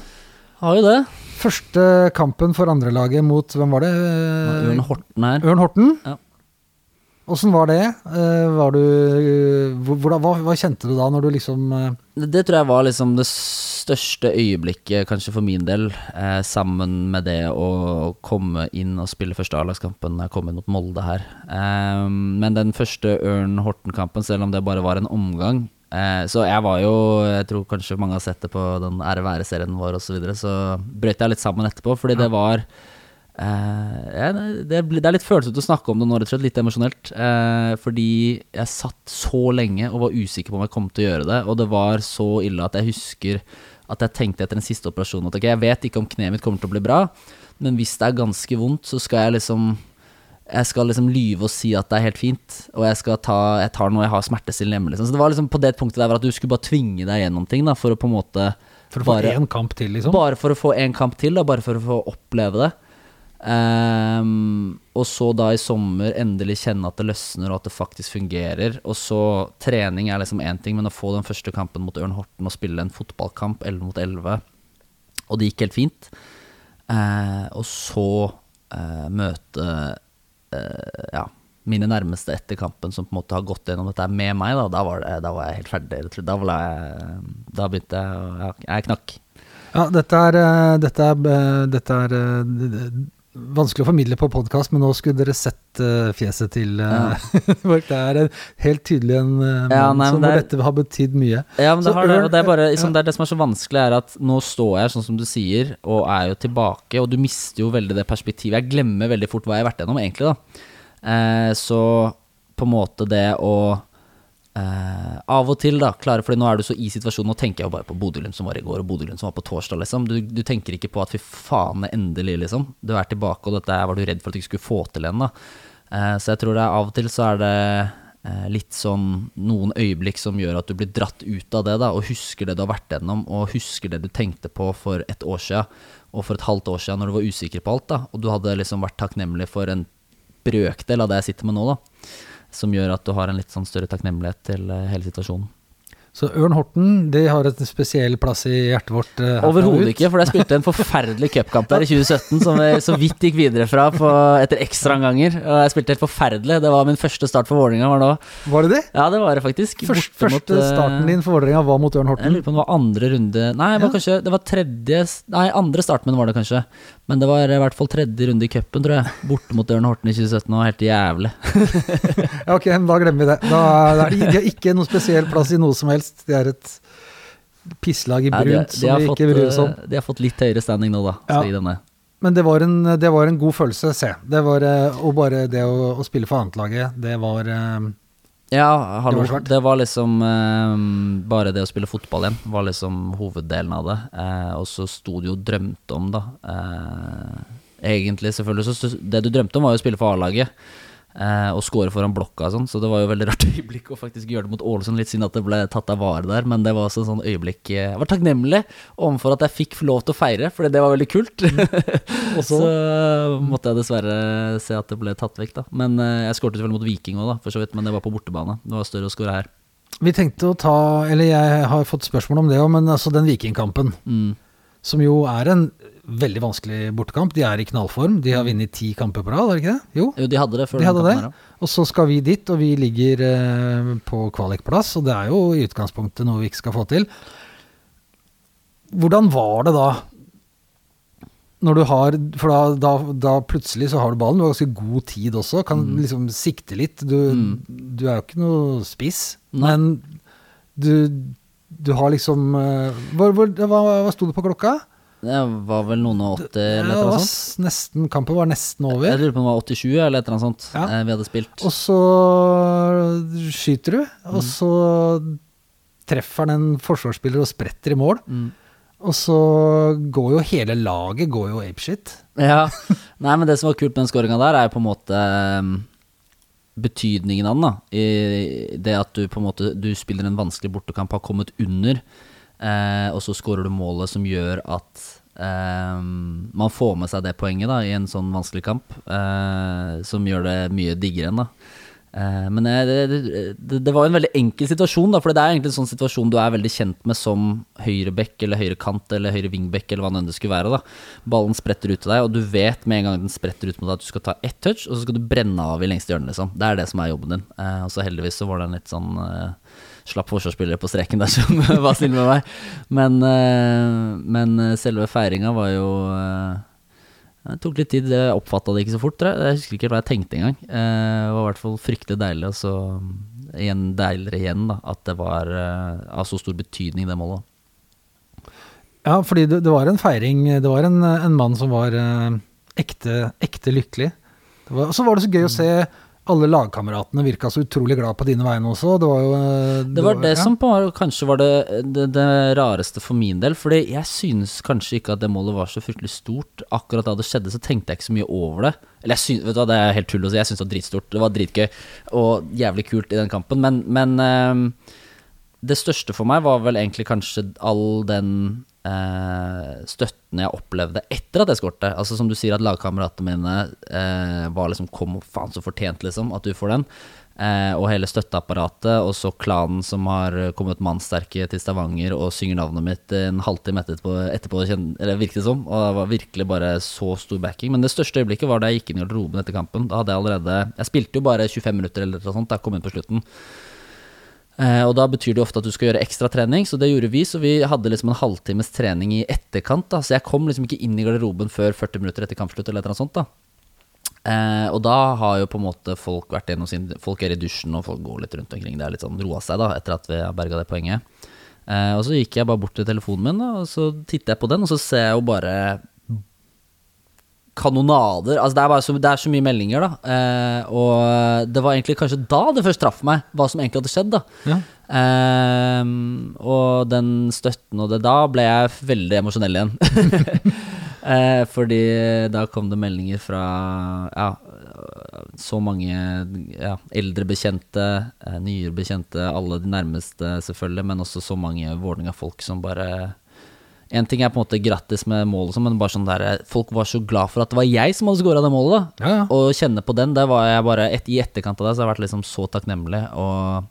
Har jo det. Første kampen for andrelaget mot hvem var det? Ørn Horten her. Ørn Horten. Ja. Åssen var det? Uh, var du, uh, hva, hva, kjente du da, når du liksom uh... det, tror jeg var liksom det største øyeblikket, kanskje for min del, eh, sammen med det å komme inn og spille første A-lagskampen jeg kom inn mot Molde her. Eh, men den første Ørn Horten-kampen, selv om det bare var en omgang eh, Så jeg var jo Jeg tror kanskje mange har sett det på den Ære være-serien vår osv., så, videre, så brøt jeg litt sammen etterpå, fordi det var det, det, er litt følsomt å snakke om det nå, rett og slett. Litt emosjonelt. Uh, fordi jeg satt så lenge og var usikker på om jeg kom til å gjøre det. Og det var så ille at jeg husker at jeg tenkte etter den siste operasjonen at okay, jeg vet ikke om kneet mitt kommer til å bli bra, men hvis det er ganske vondt, så skal jeg liksom jeg skal liksom lyve og si at det er helt fint, og jeg skal ta Jeg tar noe jeg har smertestillende hjemme. Liksom. Så det var liksom på det punktet der at du skulle bare tvinge deg gjennom ting, da, for å på en måte For å få én kamp til, liksom? Bare for å få én kamp til, da, bare for å få oppleve det. Um, og så da i sommer endelig kjenne at det løsner og at det faktisk fungerer. Og så trening er liksom én ting, men å få den første kampen mot Ørn Horten og spille en fotballkamp 11 mot 11, og det gikk helt fint. Uh, og så uh, møte uh, ja, mine nærmeste etter kampen som på en måte har gått gjennom dette med meg, da, da, var, det, da var, jeg helt ferdig. Da, jeg, da begynte jeg å Jeg knakk. Ja, dette er, dette er, dette er vanskelig å formidle på podkast, men nå skulle dere sett uh, fjeset til uh, Det er en, helt tydelig en uh, mann Ja, nei, som det er- dette har betydd mye. Ja, men det, har det, og det er bare liksom, det, er det som er så vanskelig, er at nå står jeg sånn som du sier, og er jo tilbake, og du mister jo veldig det perspektivet. Jeg glemmer veldig fort hva jeg har vært gjennom, egentlig, da. Uh, så på en måte det å eh, av og til, da, klare, fordi nå er du så i situasjonen, nå tenker jeg jo bare på Bodø-Glimt som var i går, og Bodø-Glimt som var på torsdag, liksom. Du, du tenker ikke på at fy faen, endelig, liksom. Du er tilbake, og dette var du redd for at du ikke skulle få til igjen, da. Eh, så jeg tror det er av og til så er det uh, litt sånn noen øyeblikk som gjør at du blir dratt ut av det, da, og husker det du har vært gjennom, og husker det du tenkte på for et år siden, og for et halvt år siden når du var usikker på alt, da, og du hadde liksom vært takknemlig for en brøkdel av det jeg sitter med nå, da, som gjør at du har en litt sånn større takknemlighet til eh, hele situasjonen. Så Ørn Horten de har et spesiell plass i hjertet vårt. eh, Overhodet ikke, for jeg spilte en forferdelig cupkamp der i 2017 som vi så vidt gikk videre fra på, etter ekstraomganger. Og jeg spilte helt forferdelig. Det var min første start for Vålerenga, var det. Var det det? Ja, det var det faktisk. Først, mot, første eh, starten din for Vålerenga var mot Ørn Horten? Jeg lurer på om det var andre runde Nei, det var Ja. kanskje Det var tredje Nei, andre starten var det kanskje. Men det var i hvert fall tredje runde i cupen, tror jeg. Borte mot Ørn Horten i 2017. Det var helt jævlig. Ja, ok, men da glemmer vi det. Da er de, de har ikke noen spesiell plass i noe som helst. De er et pisslag i Nei, de, brunt de, som vi fått, ikke bryr oss om. eh, de har fått litt høyere standing nå, da. Ja. Så i denne. Men det var en, det var en god følelse, se. Det var, eh, og bare det å, å spille for annetlaget, det var eh, Ja, hallo. Det var Det var, liksom eh, Bare det å spille fotball igjen var liksom hoveddelen av det. Eh, og så sto det jo drømte om, da. Eh, egentlig, selvfølgelig. Så det du drømte om, var jo å spille for A-laget. Eh, og score foran blokka og sånn, så det var jo veldig rart øyeblikk å faktisk gjøre det mot Ålesund. Litt synd at det ble tatt av vare der, men det var også et sånn øyeblikk eh, Jeg var takknemlig overfor at jeg fikk lov til å feire, for det var veldig kult. Og så så- måtte jeg dessverre se at det ble tatt vekk, da. Men eh, jeg skåret selvfølgelig mot Viking òg, for så vidt, men det var på bortebane. Det var større å skåre her. Vi tenkte å ta Eller jeg har fått spørsmål om det òg, men altså den Vikingkampen, Mm. som jo er en veldig vanskelig bortekamp. De er i knallform. De har vunnet ti kamper på rad, er det ikke det? Jo. Jo, de hadde det før De den hadde kampen det. her. Og så skal vi dit, og vi ligger eh, på kvalikplass, og det er jo i utgangspunktet noe vi ikke skal få til. Hvordan var det da? Når du har For da, da, da plutselig så har du ballen, du har ganske god tid også, kan Mm. liksom sikte litt. Du, du er jo ikke noe spiss, Nei. men du, du har liksom eh, hvor, hva, hva sto det på klokka? Det var vel noen og 80 eller noe et eller annet sånt. nesten, kampen var nesten Jeg over. lurer på om det var 87 eller et eller annet sånt Ja. eh, vi hadde spilt. Og så skyter du, og så treffer han en forsvarsspiller og spretter i mål. Mm. Og så går jo hele laget går jo apeshit. Ja. Nei, men det som var kult med den skåringa der, er jo på en måte um, betydningen av den. da I det at du på en måte Du spiller en vanskelig bortekamp, har kommet under, eh, og så skårer du målet som gjør at eh, man får med seg det poenget da i en sånn vanskelig kamp, eh, som gjør det mye diggere enn. da Eh, Men eh, det, det, det var en veldig enkel situasjon, da, for det er egentlig en sånn situasjon du er veldig kjent med som høyrebekk eller høyrekant eller høyre vingbekk eller hva det enn det skulle være. da Ballen spretter ut til deg, og du vet med en gang den spretter ut mot deg at du skal ta ett touch, og så skal du brenne av i lengste hjørne, liksom. Det er det som er jobben din. Eh, Og så heldigvis så var det en litt sånn slapp forsvarsspillere på streken der som var snill med meg. Men, eh, men eh, selve feiringa var jo eh, det tok litt tid, jeg oppfatta det ikke så fort. Jeg husker ikke hva jeg tenkte engang. Det var i hvert fall fryktelig deilig, og så igjen deiligere igjen da, at det var av så stor betydning, det målet. Ja, fordi det, det var en feiring. Det var en, en mann som var ekte, ekte lykkelig. Og så var det så gøy å se alle lagkameratene virka så utrolig glad på dine vegne også. Det var jo Det, Det var det ja. som på, kanskje var det, det, det rareste for min del. Fordi jeg synes kanskje ikke at det målet var så fryktelig stort. Akkurat da det skjedde, så tenkte jeg ikke så mye over det. Eller jeg synes, vet du hva, Det er helt tull å si, jeg syns det var dritstort. Det var dritgøy og jævlig kult i den kampen. Men, men ehm, det største for meg var vel egentlig kanskje all den eh, støtten jeg opplevde etter at jeg skårte. Altså Som du sier, at lagkameratene mine eh, var liksom Kom, faen så fortjent, liksom, at du får den. Eh, og hele støtteapparatet, og så klanen som har kommet mannsterke til Stavanger og synger navnet mitt en halvtime etterpå, etterpå virket det som. Og det var virkelig bare så stor backing. Men det største øyeblikket var da jeg gikk inn i garderoben etter kampen. Da hadde jeg allerede Jeg spilte jo bare 25 minutter eller noe sånt da jeg kom inn på slutten. Eh, og da betyr det ofte at du skal gjøre ekstra trening, så det gjorde vi. Så vi hadde liksom en halvtimes trening i etterkant, da. Så jeg kom liksom ikke inn i garderoben før 40 minutter etter kampslutt eller et eller annet sånt, da. Eh, og da har jo på en måte folk vært gjennom sin Folk er i dusjen, og folk går litt rundt omkring. Det er litt sånn roa seg, da, etter at vi har berga det poenget. Eh, og så gikk jeg bare bort til telefonen min, da, og så titter jeg på den, og så ser jeg jo bare kanonader. Altså det, er bare så, det er så mye meldinger, da. Eh, og det var egentlig kanskje da det først traff meg, hva som egentlig hadde skjedd. da Ja. Eh, og den støtten og det Da ble jeg veldig emosjonell igjen. eh, fordi da kom det meldinger fra ja, så mange ja, eldre bekjente, eh, nyere bekjente, alle de nærmeste selvfølgelig, men også så mange Vålerenga-folk som bare en ting er på en måte grattis med målet, sånn, men bare sånn der, folk var så glad for at det var jeg som hadde skåra det målet. da Ja, ja. Å kjenne på den, der var jeg bare et, I etterkant av det så har jeg vært liksom så takknemlig. Og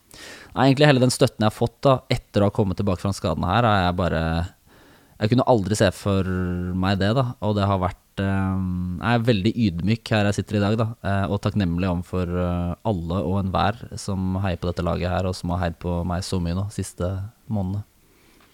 nei, egentlig hele den støtten jeg har fått da etter å ha kommet tilbake fra den skaden her, har jeg bare Jeg kunne aldri se for meg det, da. Og det har vært eh, Jeg er veldig ydmyk her jeg sitter i dag, da. eh, Og takknemlig overfor eh, alle og enhver som heier på dette laget her, og som har heid på meg så mye nå siste månedene.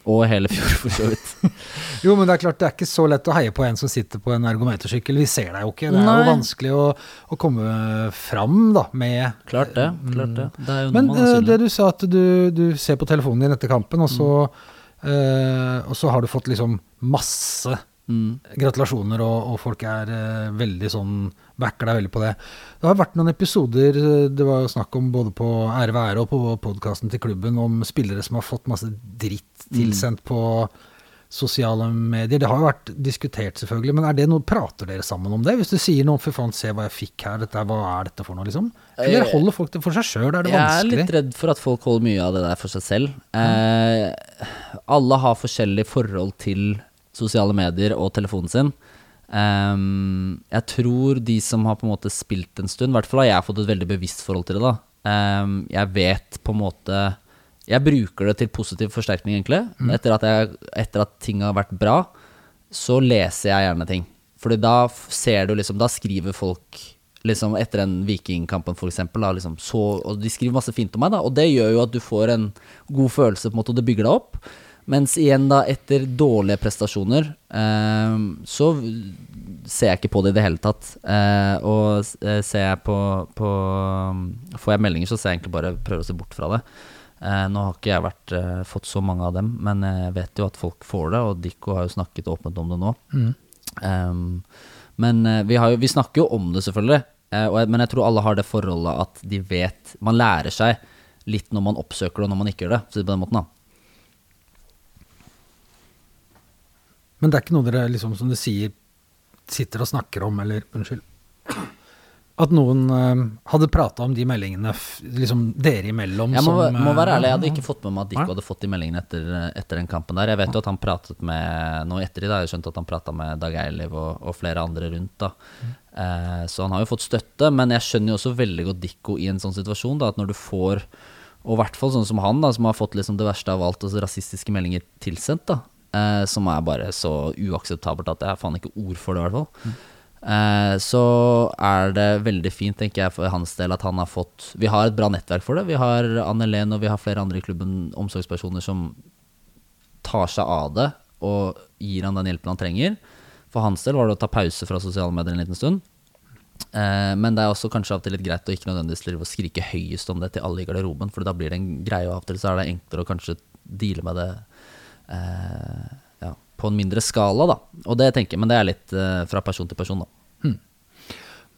Og hele fjor, for så vidt. Jo, men det er klart det er ikke så lett å heie på en som sitter på en ergometersykkel. Vi ser deg jo ikke. Det er Nei. jo vanskelig å, å komme fram da, med Klart det. klart det. Det er jo Men eh, det du sa at du, du ser på telefonen din etter kampen, og så, eh, og så har du fått liksom masse Mm. gratulasjoner, og, og folk er eh, veldig sånn backer deg veldig på det. Det har vært noen episoder, eh, det var jo snakk om både på Ære være og på podkasten til klubben, om spillere som har fått masse dritt Mm. tilsendt på sosiale medier. Det har jo vært diskutert, selvfølgelig, men er det noe, prater dere sammen om det? Hvis du sier noe, for faen, se hva jeg fikk her, dette, hva er dette for noe, liksom? Eller Eh, holder folk det for seg sjøl? Er det Jeg er litt redd for at folk holder mye av det der for seg selv. Eh, alle har forskjellig forhold til sosiale medier og telefonen sin. Ehm, jeg tror de som har på en måte spilt en stund, i hvert fall har jeg fått et veldig bevisst forhold til det. da. um, jeg vet på en måte Jeg bruker det til positiv forsterkning, egentlig. Etter, at jeg, etter at ting har vært bra, så leser jeg gjerne ting. Fordi da ser du liksom Da skriver folk liksom etter den Vikingkampen, for eksempel, da, liksom, så, og de skriver masse fint om meg, da, og det gjør jo at du får en god følelse, på en måte, og det bygger deg opp. Mens igjen, da, etter dårlige prestasjoner, eh, så ser jeg ikke på det i det hele tatt. Eh, og eh, ser jeg på, på Får jeg meldinger, så ser jeg egentlig bare prøver å se bort fra det. Eh, nå har ikke jeg vært, eh, fått så mange av dem, men jeg vet jo at folk får det, og Dikko har jo snakket åpent om det nå. Mm. Um, men vi, har jo, vi snakker jo om det, selvfølgelig. Eh, jeg, men jeg tror alle har det forholdet at de vet Man lærer seg litt når man oppsøker det, og når man ikke gjør det. Så på den måten da Men det er ikke noe dere, liksom, som du sier, sitter og snakker om, eller Unnskyld. At noen uh, hadde prata om de meldingene, liksom dere imellom Jeg må, som må være eh, ærlig, jeg hadde ikke fått med meg at Dikko hadde fått de meldingene etter, etter den kampen der. Jeg vet jo at han pratet med Nå i dag, jeg skjønt at han prata med Dag Eiliv og, og flere andre rundt. da eh, Så han har jo fått støtte, men jeg skjønner jo også veldig godt Dikko i en sånn situasjon. da At når du får, og i hvert fall sånn som han, da som har fått liksom det verste av alt, altså rasistiske meldinger tilsendt, da eh, som er bare så uakseptabelt at jeg har faen ikke ord for det, i hvert fall. Eh, så er det veldig fint, tenker jeg, for hans del at han har fått Vi har et bra nettverk for det. Vi har Anne Len og vi har flere andre i klubben, omsorgspersoner, som tar seg av det og gir han den hjelpen han trenger. For hans del var det å ta pause fra sosiale medier en liten stund. Eh, men det er også kanskje av og til litt greit å ikke nødvendigvis skrike høyest om det til alle i garderoben, for da blir det en greie, og av og til så er det enklere å kanskje deale med det ja, på en mindre skala, da. Og det tenker jeg, men det er litt eh, fra person til person, da.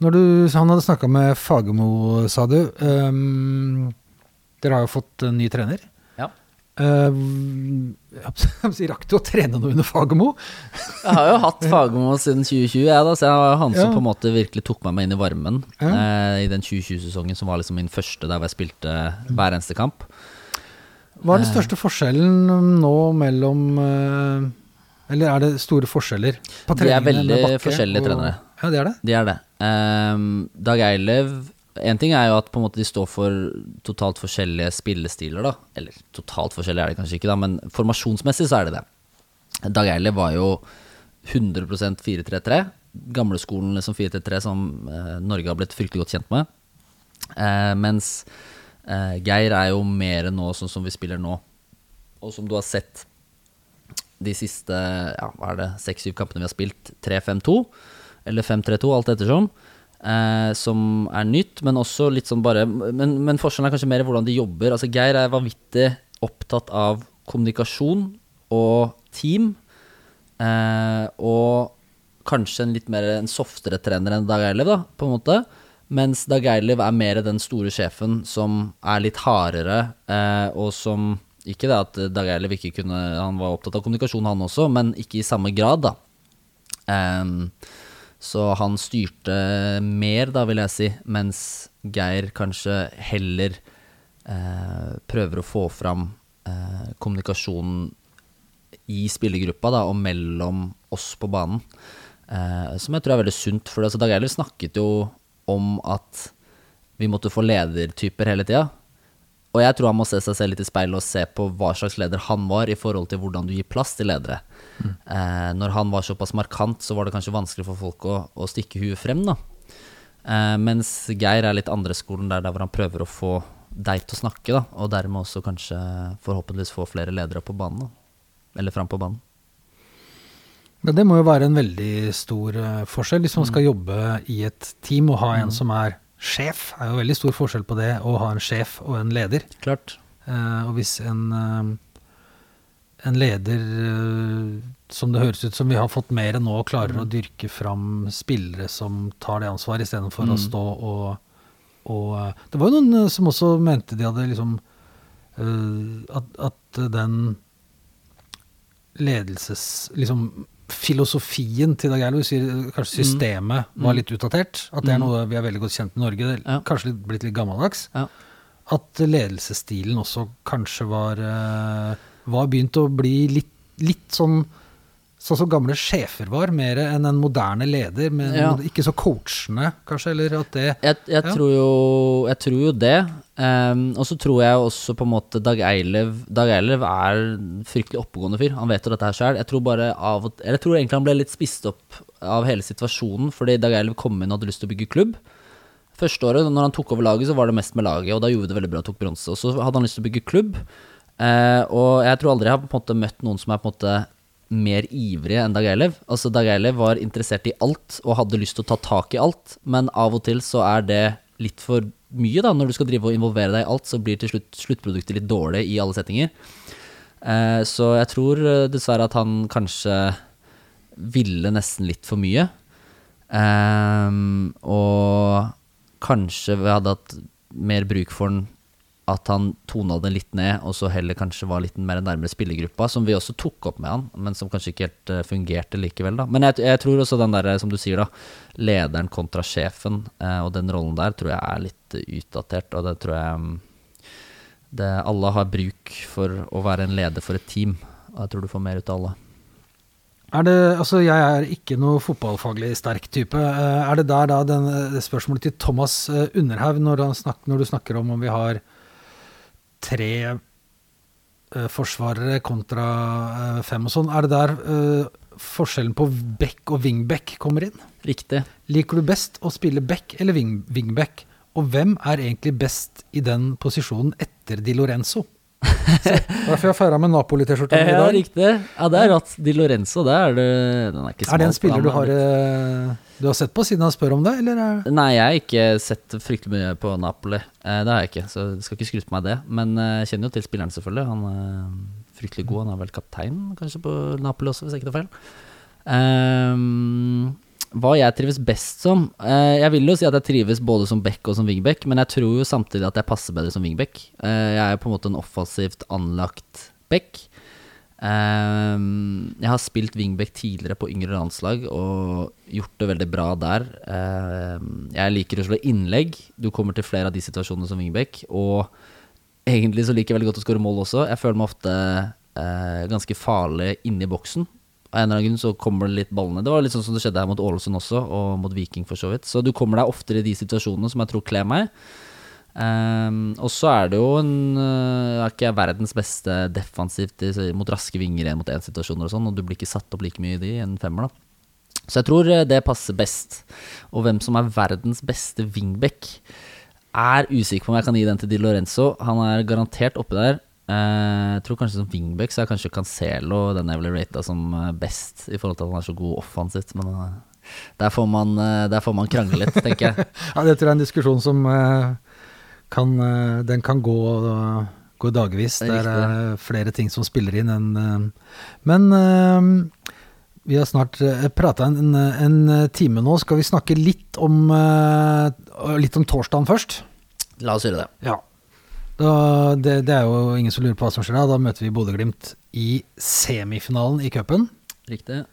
Når du, han hadde snakka med Fagermo, sa du. Um, dere har jo fått en ny trener. Ja. jeg rakk du å trene noe under Fagermo? Jeg har jo hatt Fagermo siden 2020, jeg da, så jeg var han som Ja. på en måte virkelig tok meg med inn i varmen Ja. eh, i den 2020-sesongen, som var liksom min første der hvor jeg spilte hver eneste kamp. Hva er den største forskjellen nå mellom eh, Eller er det store forskjeller på De er veldig Bakke forskjellige og- trenere. Ja, det er det. De er det. Um, Dag Eilev En ting er jo at måte de står for totalt forskjellige spillestiler, da. Eller totalt forskjellige er det kanskje ikke, da, men formasjonsmessig så er det det. Dag Eilev var jo 100% 4-3-3. Gamleskolen liksom 4-3-3 som eh, Norge har blitt fryktelig godt kjent med. Eh, mens Eh, Geir er jo mer nå sånn som vi spiller nå, og som du har sett de siste ja, hva er det, seks-syv kampene vi har spilt, 3-5-2 eller 5-3-2, alt ettersom. uh, som er nytt, men også litt sånn bare men, men, forskjellen er kanskje mer hvordan de jobber. Altså Geir er vanvittig opptatt av kommunikasjon og team. uh, og kanskje en litt mer en softere trener enn Dag Eilev, da, på en måte. Mens Dag Eiliv er mer den store sjefen som er litt hardere, eh, og som Ikke det at Dag Eiliv ikke kunne Han var opptatt av kommunikasjon, han også, men ikke i samme grad, da. Um, så han styrte mer, da, vil jeg si, mens Geir kanskje heller eh, prøver å få fram eh, kommunikasjonen i spillergruppa, da, og mellom oss på banen. Eh, som jeg tror er veldig sunt. For altså, Dag Eiliv snakket jo om at vi måtte få ledertyper hele tida. Og jeg tror han må se seg selv litt i speilet og se på hva slags leder han var i forhold til hvordan du gir plass til ledere. Mm. Eh, når han var såpass markant, så var det kanskje vanskelig for folk å, å stikke huet frem. da. Eh, mens Geir er litt andre skolen der, der hvor han prøver å få deg til å snakke, da, og dermed også kanskje forhåpentligvis få flere ledere på banen. Da. Eller fram på banen. Men det må jo være en veldig stor uh, forskjell hvis man mm. skal jobbe i et team og ha en mm. som er sjef er jo veldig stor forskjell på det å ha en sjef og en leder. Klart. Uh, og hvis en, uh, en leder, uh, som det høres ut som vi har fått mer enn nå, klarer mm. å dyrke fram spillere som tar det ansvaret, istedenfor mm. å stå og, og Det var jo noen som også mente de hadde liksom at, at den ledelses... Liksom filosofien til Dag Eilo, kanskje mm. systemet mm. var litt utdatert. At det er mm. noe vi er veldig godt kjent i Norge. Det ja. Kanskje litt, blitt litt gammeldags. Ja. At ledelsesstilen også kanskje var, uh, var begynt å bli litt, litt sånn Sånn som gamle sjefer var, mer enn en moderne leder. Men ja. ikke så coachende, kanskje? Eller at det Jeg, jeg, ja. tror, jo, jeg tror, jo, det. Um, og så tror jeg også på en måte Dag Eilev Dag Eilev er en fryktelig oppegående fyr. Han vet jo dette her sjøl. Jeg tror bare av og, Eller jeg tror egentlig han ble litt spist opp av hele situasjonen fordi Dag Eilev kom inn og hadde lyst til å bygge klubb. Første året, når han tok over laget, så var det mest med laget, og da gjorde det veldig bra, tok bronse. Og så hadde han lyst til å bygge klubb. Uh, og jeg tror aldri jeg har på en måte møtt noen som er på en måte mer ivrige enn Dag Eilev. Altså, Dag Eilev var interessert i alt og hadde lyst til å ta tak i alt, men av og til så er det litt for mye, da. Når du skal drive og involvere deg i alt, så blir til slutt sluttproduktet litt dårlig i alle settinger. Eh, så jeg tror eh, dessverre at han kanskje ville nesten litt for mye. Eh, og kanskje vi hadde hatt mer bruk for den at han tona det litt ned, og så heller kanskje var litt mer nærmere spillergruppa, som vi også tok opp med han, men som kanskje ikke helt uh, fungerte likevel, da. Men jeg, jeg, tror også den der, som du sier, da, lederen kontra sjefen, eh, og den rollen der, tror jeg er litt utdatert, og det tror jeg um, det, Alle har bruk for å være en leder for et team, og jeg tror du får mer ut av alle. Er det, altså Jeg er ikke noe fotballfaglig sterk type. Er det der da den, spørsmålet til Thomas Underhaug, når, når, du snakker om om vi har tre uh, forsvarere kontra uh, fem og sånn. Er det der uh, forskjellen på back og wingback kommer inn? Riktig. Liker du best å spille back eller wing, wingback? Og hvem er egentlig best i den posisjonen etter Di Lorenzo? Derfor jeg feira med Napoli-T-skjorta i dag. Ja, riktig. Ja, det er rått. Di Lorenzo, det er det Den er ikke smalt. Er det en spiller du har, eh, du har sett på siden han spør om det, eller? Nei, jeg har ikke sett fryktelig mye på Napoli. Eh, det har jeg ikke, så jeg skal ikke skryte på meg det. Men eh, jeg kjenner jo til spilleren, selvfølgelig. Han er fryktelig god. Han er vel kaptein kanskje på Napoli også, hvis jeg ikke tar feil. Um, hva jeg trives best som eh, Jeg vil jo si at jeg trives både som back og som wingback, men jeg tror jo samtidig at jeg passer bedre som wingback. Eh, jeg er jo på en måte en offensivt anlagt back. Eh, jeg har spilt wingback tidligere på yngre landslag og gjort det veldig bra der. Eh, jeg liker å slå innlegg. Du kommer til flere av de situasjonene som wingback. Og egentlig så liker jeg veldig godt å skåre mål også. Jeg føler meg ofte eh, ganske farlig inni boksen av en eller annen grunn så kommer det litt ballene. Det var litt sånn som det skjedde her mot Ålesund også, og mot Viking for så vidt. Så du kommer deg oftere i de situasjonene som jeg tror kler meg. Um, og så er det jo en uh, Er ikke jeg verdens beste defensivt mot raske vinger igjen mot én-situasjoner og sånn, og du blir ikke satt opp like mye i de en femmer, da. Så jeg tror eh, det passer best. Og hvem som er verdens beste wingback er usikker på om jeg kan gi den til Di Lorenzo. Han er garantert oppi der. Eh, jeg tror kanskje som wingback så er kanskje Cancelo den jeg ville rata som eh, best, i forhold til at han er så god offensivt. Men eh, der, får man, der får man krangle litt, tenker jeg. Ja, jeg er en diskusjon som kan Den kan gå, gå dagvis. Det Det er er eh, flere ting som spiller inn enn Men vi har snart prata en, en time nå. Skal vi snakke litt om Litt om torsdagen først? La oss gjøre det. Ja. Da, det, det er jo ingen som lurer på hva som skjer da. Da møter vi Bodø-Glimt i semifinalen i cupen. Riktig.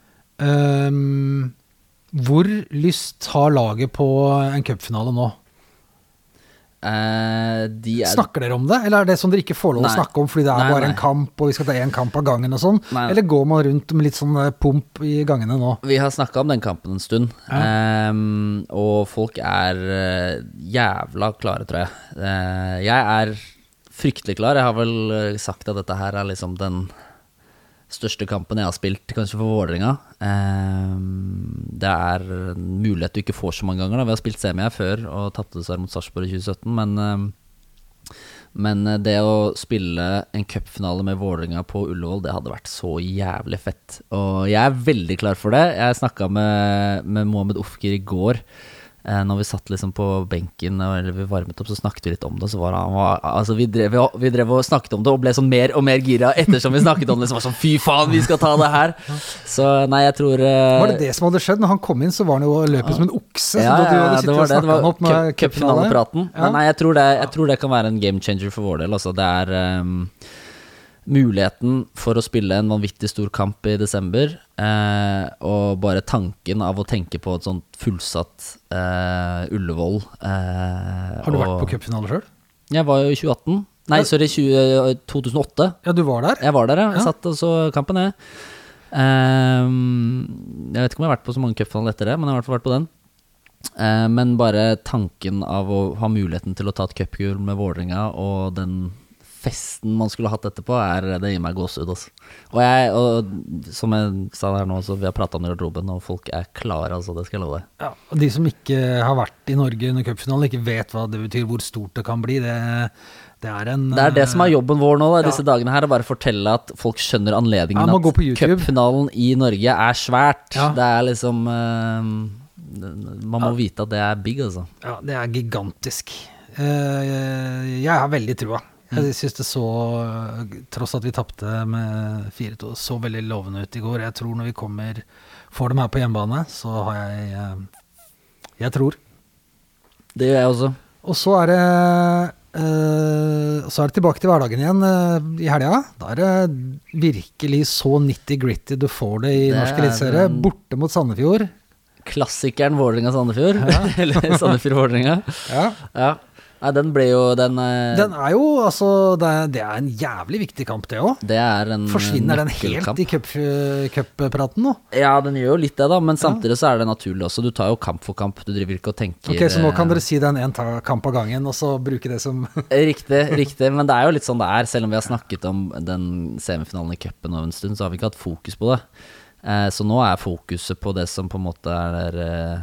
Um, hvor lyst har laget på en cupfinale nå? Eh, de er Snakker dere om det, eller er det sånn dere ikke får lov å snakke om fordi det er Nei, bare nei. en kamp, og vi skal ta én kamp av gangen og sånn? Eller går man rundt med litt sånn eh, pump i gangene nå? Vi har snakka om den kampen en stund, ehm, og folk er eh, jævla klare, tror jeg. Uh, jeg er fryktelig klar. Jeg har vel sagt at dette her er liksom den største kampen jeg har spilt, kanskje for Vålerenga. Ehm, det er en mulighet du ikke får så mange ganger. Da. Vi har spilt semi her før og tapte dessverre mot Sarpsborg i 2017, men ehm, men eh, det å spille en cupfinale med Vålerenga på Ullevål, det hadde vært så jævlig fett. Og jeg er veldig klar for det. Jeg snakka med, med Mohammed Ofker i går. Eh, når vi satt liksom på benken eller vi varmet opp, så snakket vi litt om det. Så var han var, altså vi, drev, vi drev og snakket om det og ble sånn mer og mer gira ettersom vi snakket om det. Så var sånn fy faen, vi skal ta det her! Så nei, jeg tror eh, Var det det som hadde skjedd? Når han kom inn, så var han jo og løp som en okse. ja, så da du ja, ja, det var det. Det var cupfinalepraten. Ja. Nei, jeg tror, det, jeg tror det kan være en game changer for vår del. Altså, det er ehm, muligheten for å spille en vanvittig stor kamp i desember, eh, og bare tanken av å tenke på et sånt fullsatt eh, Ullevål eh, Har du vært på cupfinale sjøl? Jeg var jo i 2018. Nei, sorry, 20, 2008. Ja, du var der? Jeg var der, ja. Jeg Ja. satt og så kampen, jeg. Ehm, jeg vet ikke om jeg har vært på så mange cupfinaler etter det, men jeg har i hvert fall vært på den. Eh, men bare tanken av å ha muligheten til å ta et cupgull med Vålerenga, og den festen man skulle hatt etterpå, er, det gir meg gåsehud. Altså. Og, jeg, og som jeg sa her nå, så vi har prata om garderoben, og folk er klare, altså. Det skal jeg love deg. Ja, og De som ikke har vært i Norge under cupfinalen, ikke vet hva det betyr, hvor stort det kan bli. Det, det er en Det er det som er jobben vår nå, da, Ja. disse dagene her. Å bare fortelle at folk skjønner anledningen. Ja, at cupfinalen i Norge er svært. Ja. Det er liksom uh, Man må vite at det er big, altså. Ja, det er gigantisk. Uh, jeg har veldig trua. Mm. Jeg syns det så, tross at vi tapte med 4-2, så veldig lovende ut i går. Jeg tror når vi kommer får dem her på hjemmebane, så har jeg eh, Jeg tror. Det gjør jeg også. Og så er det Uh, så er det tilbake til hverdagen igjen uh, i helga. Da er det virkelig så nitty-gritty du får det i Det norsk er eliteserie. Borte mot Sandefjord. Klassikeren Vålerenga-Sandefjord. Eller Sandefjord-Vålerenga. Ja. Ja. Nei, den ble jo den, eh, Den er jo altså Det er, det er en jævlig viktig kamp, det òg. Det er en Forsvinner den nøkkelkamp. helt i cup- cuppraten nå? Ja, den gjør jo litt det, da, men samtidig så er det naturlig også. Du tar jo kamp for kamp. Du driver ikke og tenker Ok, Så nå kan eh, dere si den én kamp av gangen, og så bruke det som Riktig, riktig. Men det er jo litt sånn det er. Selv om vi har snakket om den semifinalen i cupen over en stund, så har vi ikke hatt fokus på det. Eh, så nå er fokuset på det som på en måte er eh,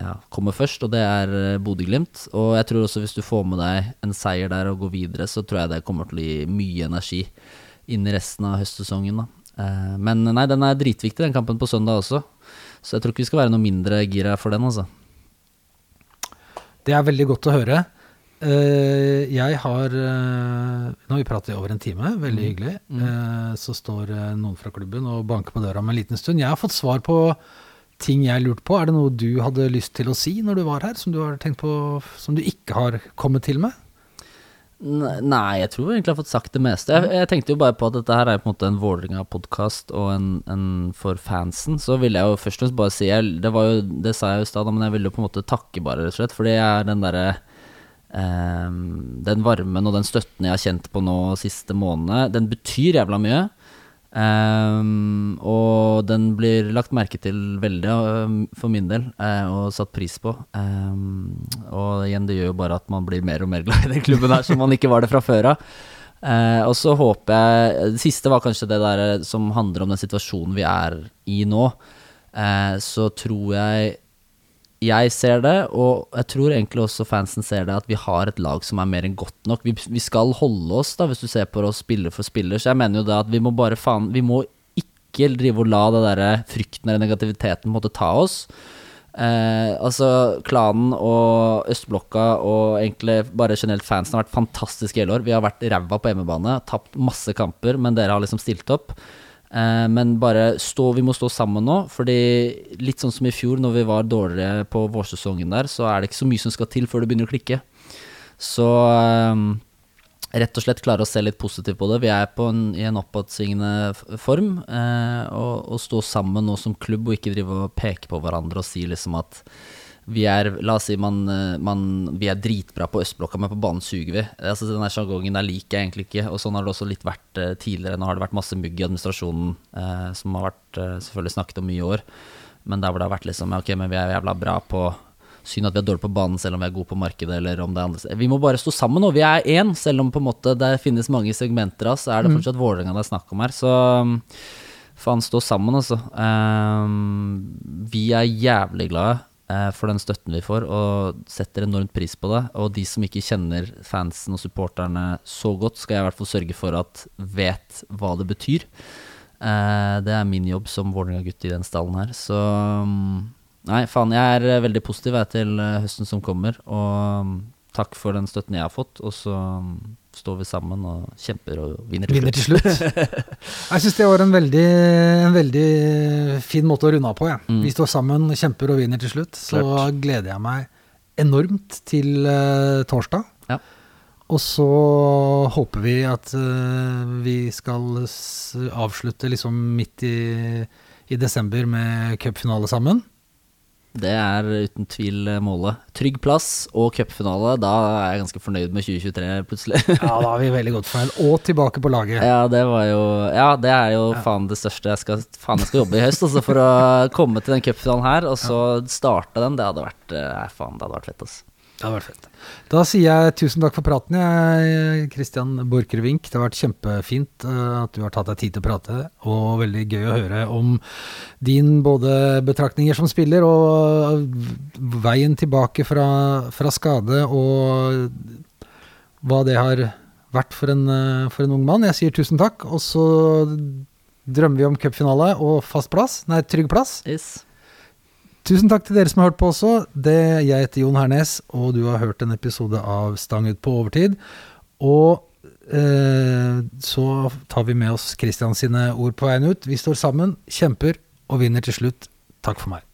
ja, kommer først, og det er eh, Bodø-Glimt. Og jeg tror også hvis du får med deg en seier der og går videre, så tror jeg det kommer til å gi mye energi inn i resten av høstsesongen. Da. Eh, men nei, den er dritviktig, den kampen på søndag også. Så jeg tror ikke vi skal være noe mindre gira for den, altså. Det er veldig godt å høre. Eh, jeg har Nå har vi pratet i over en time, veldig hyggelig. Eh, så står noen fra klubben og banker på døra om en liten stund. Jeg har fått svar på ting jeg lurte på. Er det noe du hadde lyst til å si når du var her, som du har tenkt på Som du ikke har kommet til med? Nei, jeg tror egentlig jeg har fått sagt det meste. Jeg, jeg tenkte jo bare på at dette her er på en måte en Vålerenga-podkast, og en, en for fansen. Så ville jeg jo først og fremst bare si jeg, det, var jo, det sa jeg jo i stad, men jeg ville jo på en måte takke, bare, rett og slett. Fordi jeg er den derre ehm, Den varmen og den støtten jeg har kjent på nå siste månedene, den betyr jævla mye. Ehm, og den blir lagt merke til veldig øhm, for min del, uh, og satt pris på. Um, og igjen, det gjør jo bare at man blir mer og mer glad i den klubben her, som man ikke var det fra før av. Uh, og så håper jeg Det siste var kanskje det der eh, som handler om den situasjonen vi er i nå. Uh, så tror jeg jeg ser det, og jeg tror egentlig også fansen ser det, at vi har et lag som er mer enn godt nok. Vi, vi skal holde oss, da, hvis du ser på oss spiller for spiller. Så jeg mener jo da at vi må bare faen Vi må ikke drive og la det derre frykten eller negativiteten måtte ta oss. Eh, altså, klanen og østblokka og egentlig bare generelt fansen har vært fantastiske hele år. Vi har vært ræva på hjemmebane, tapt masse kamper, men dere har liksom stilt opp. Eh, men bare stå, vi må stå sammen nå, fordi litt sånn som i fjor, når vi var dårligere på vårsesongen der, så er det ikke så mye som skal til før det begynner å klikke. Så eh, rett og slett klare å se litt positivt på det. Vi er en, i en oppadsvingende form. Eh, og, og, stå sammen nå som klubb og ikke drive og peke på hverandre og si liksom at vi er La oss si man, eh, man, vi er dritbra på østblokka, men på banen suger vi. Altså denne sjargongen der liker jeg egentlig ikke. Og sånn har det også litt vært uh, tidligere. Nå har det vært masse mugg i administrasjonen, uh, som har vært uh, selvfølgelig snakket om mye i år. Men der hvor det har vært liksom Ok, men vi er jævla bra på Synd at vi er dårlige på banen selv om vi er gode på markedet. Eller om det er andre Vi må bare stå sammen nå. Vi er én, selv om på en måte det finnes mange segmenter av oss, så er det mm. fortsatt Vålerenga det er snakk om her. Så um, faen, stå sammen, altså. Um, vi er jævlig glade for den støtten vi får, og setter enormt pris på det. Og de som ikke kjenner fansen og supporterne så godt, skal jeg i hvert fall sørge for at vet hva det betyr. Uh, det er min jobb som Vålerenga-gutt i den stallen her. Så um, Nei, faen, jeg er eh, veldig positiv til eh, høsten som kommer. Og um, takk for den støtten jeg har fått. Og så um, står vi sammen og kjemper og vinner til vinner slutt. Til slutt. jeg syns det var en veldig, en veldig, fin måte å runde av på. Ja. Mm. Vi står sammen, kjemper og vinner til slutt. Så Klart. gleder jeg meg enormt til uh, torsdag. Ja. Og så håper vi at uh, vi skal avslutte liksom midt i, i desember med cupfinale sammen. Det er uten tvil målet. Trygg plass og cupfinale. Da er jeg ganske fornøyd med 2023, plutselig. ja, da er vi veldig godt fornøyd. Og tilbake på laget. Ja, det var jo Ja, det er jo ja. faen det største. Jeg skal, faen, jeg skal jobbe i høst altså, for å komme til den cupfinalen her, og så starte den. Det hadde vært eh, faen, det hadde vært fett, altså. Det hadde vært fett. Da sier jeg tusen takk for praten, jeg, Christian Borchgrevink. Det har vært kjempefint uh, at du har tatt deg tid til å prate, og veldig gøy å høre om din både betraktninger som spiller og veien tilbake fra, fra skade, og hva det har vært for en, uh, for en ung mann. Jeg sier tusen takk, og så drømmer vi om cupfinale og fast plass. Nei, trygg plass. Yes. Tusen takk til dere som har hørt på også. Det, jeg heter Jon Hernes, og du har hørt en episode av Stang ut på overtid. Og eh, så tar vi med oss Christian sine ord på veien ut. Vi står sammen, kjemper og vinner til slutt. Takk for meg.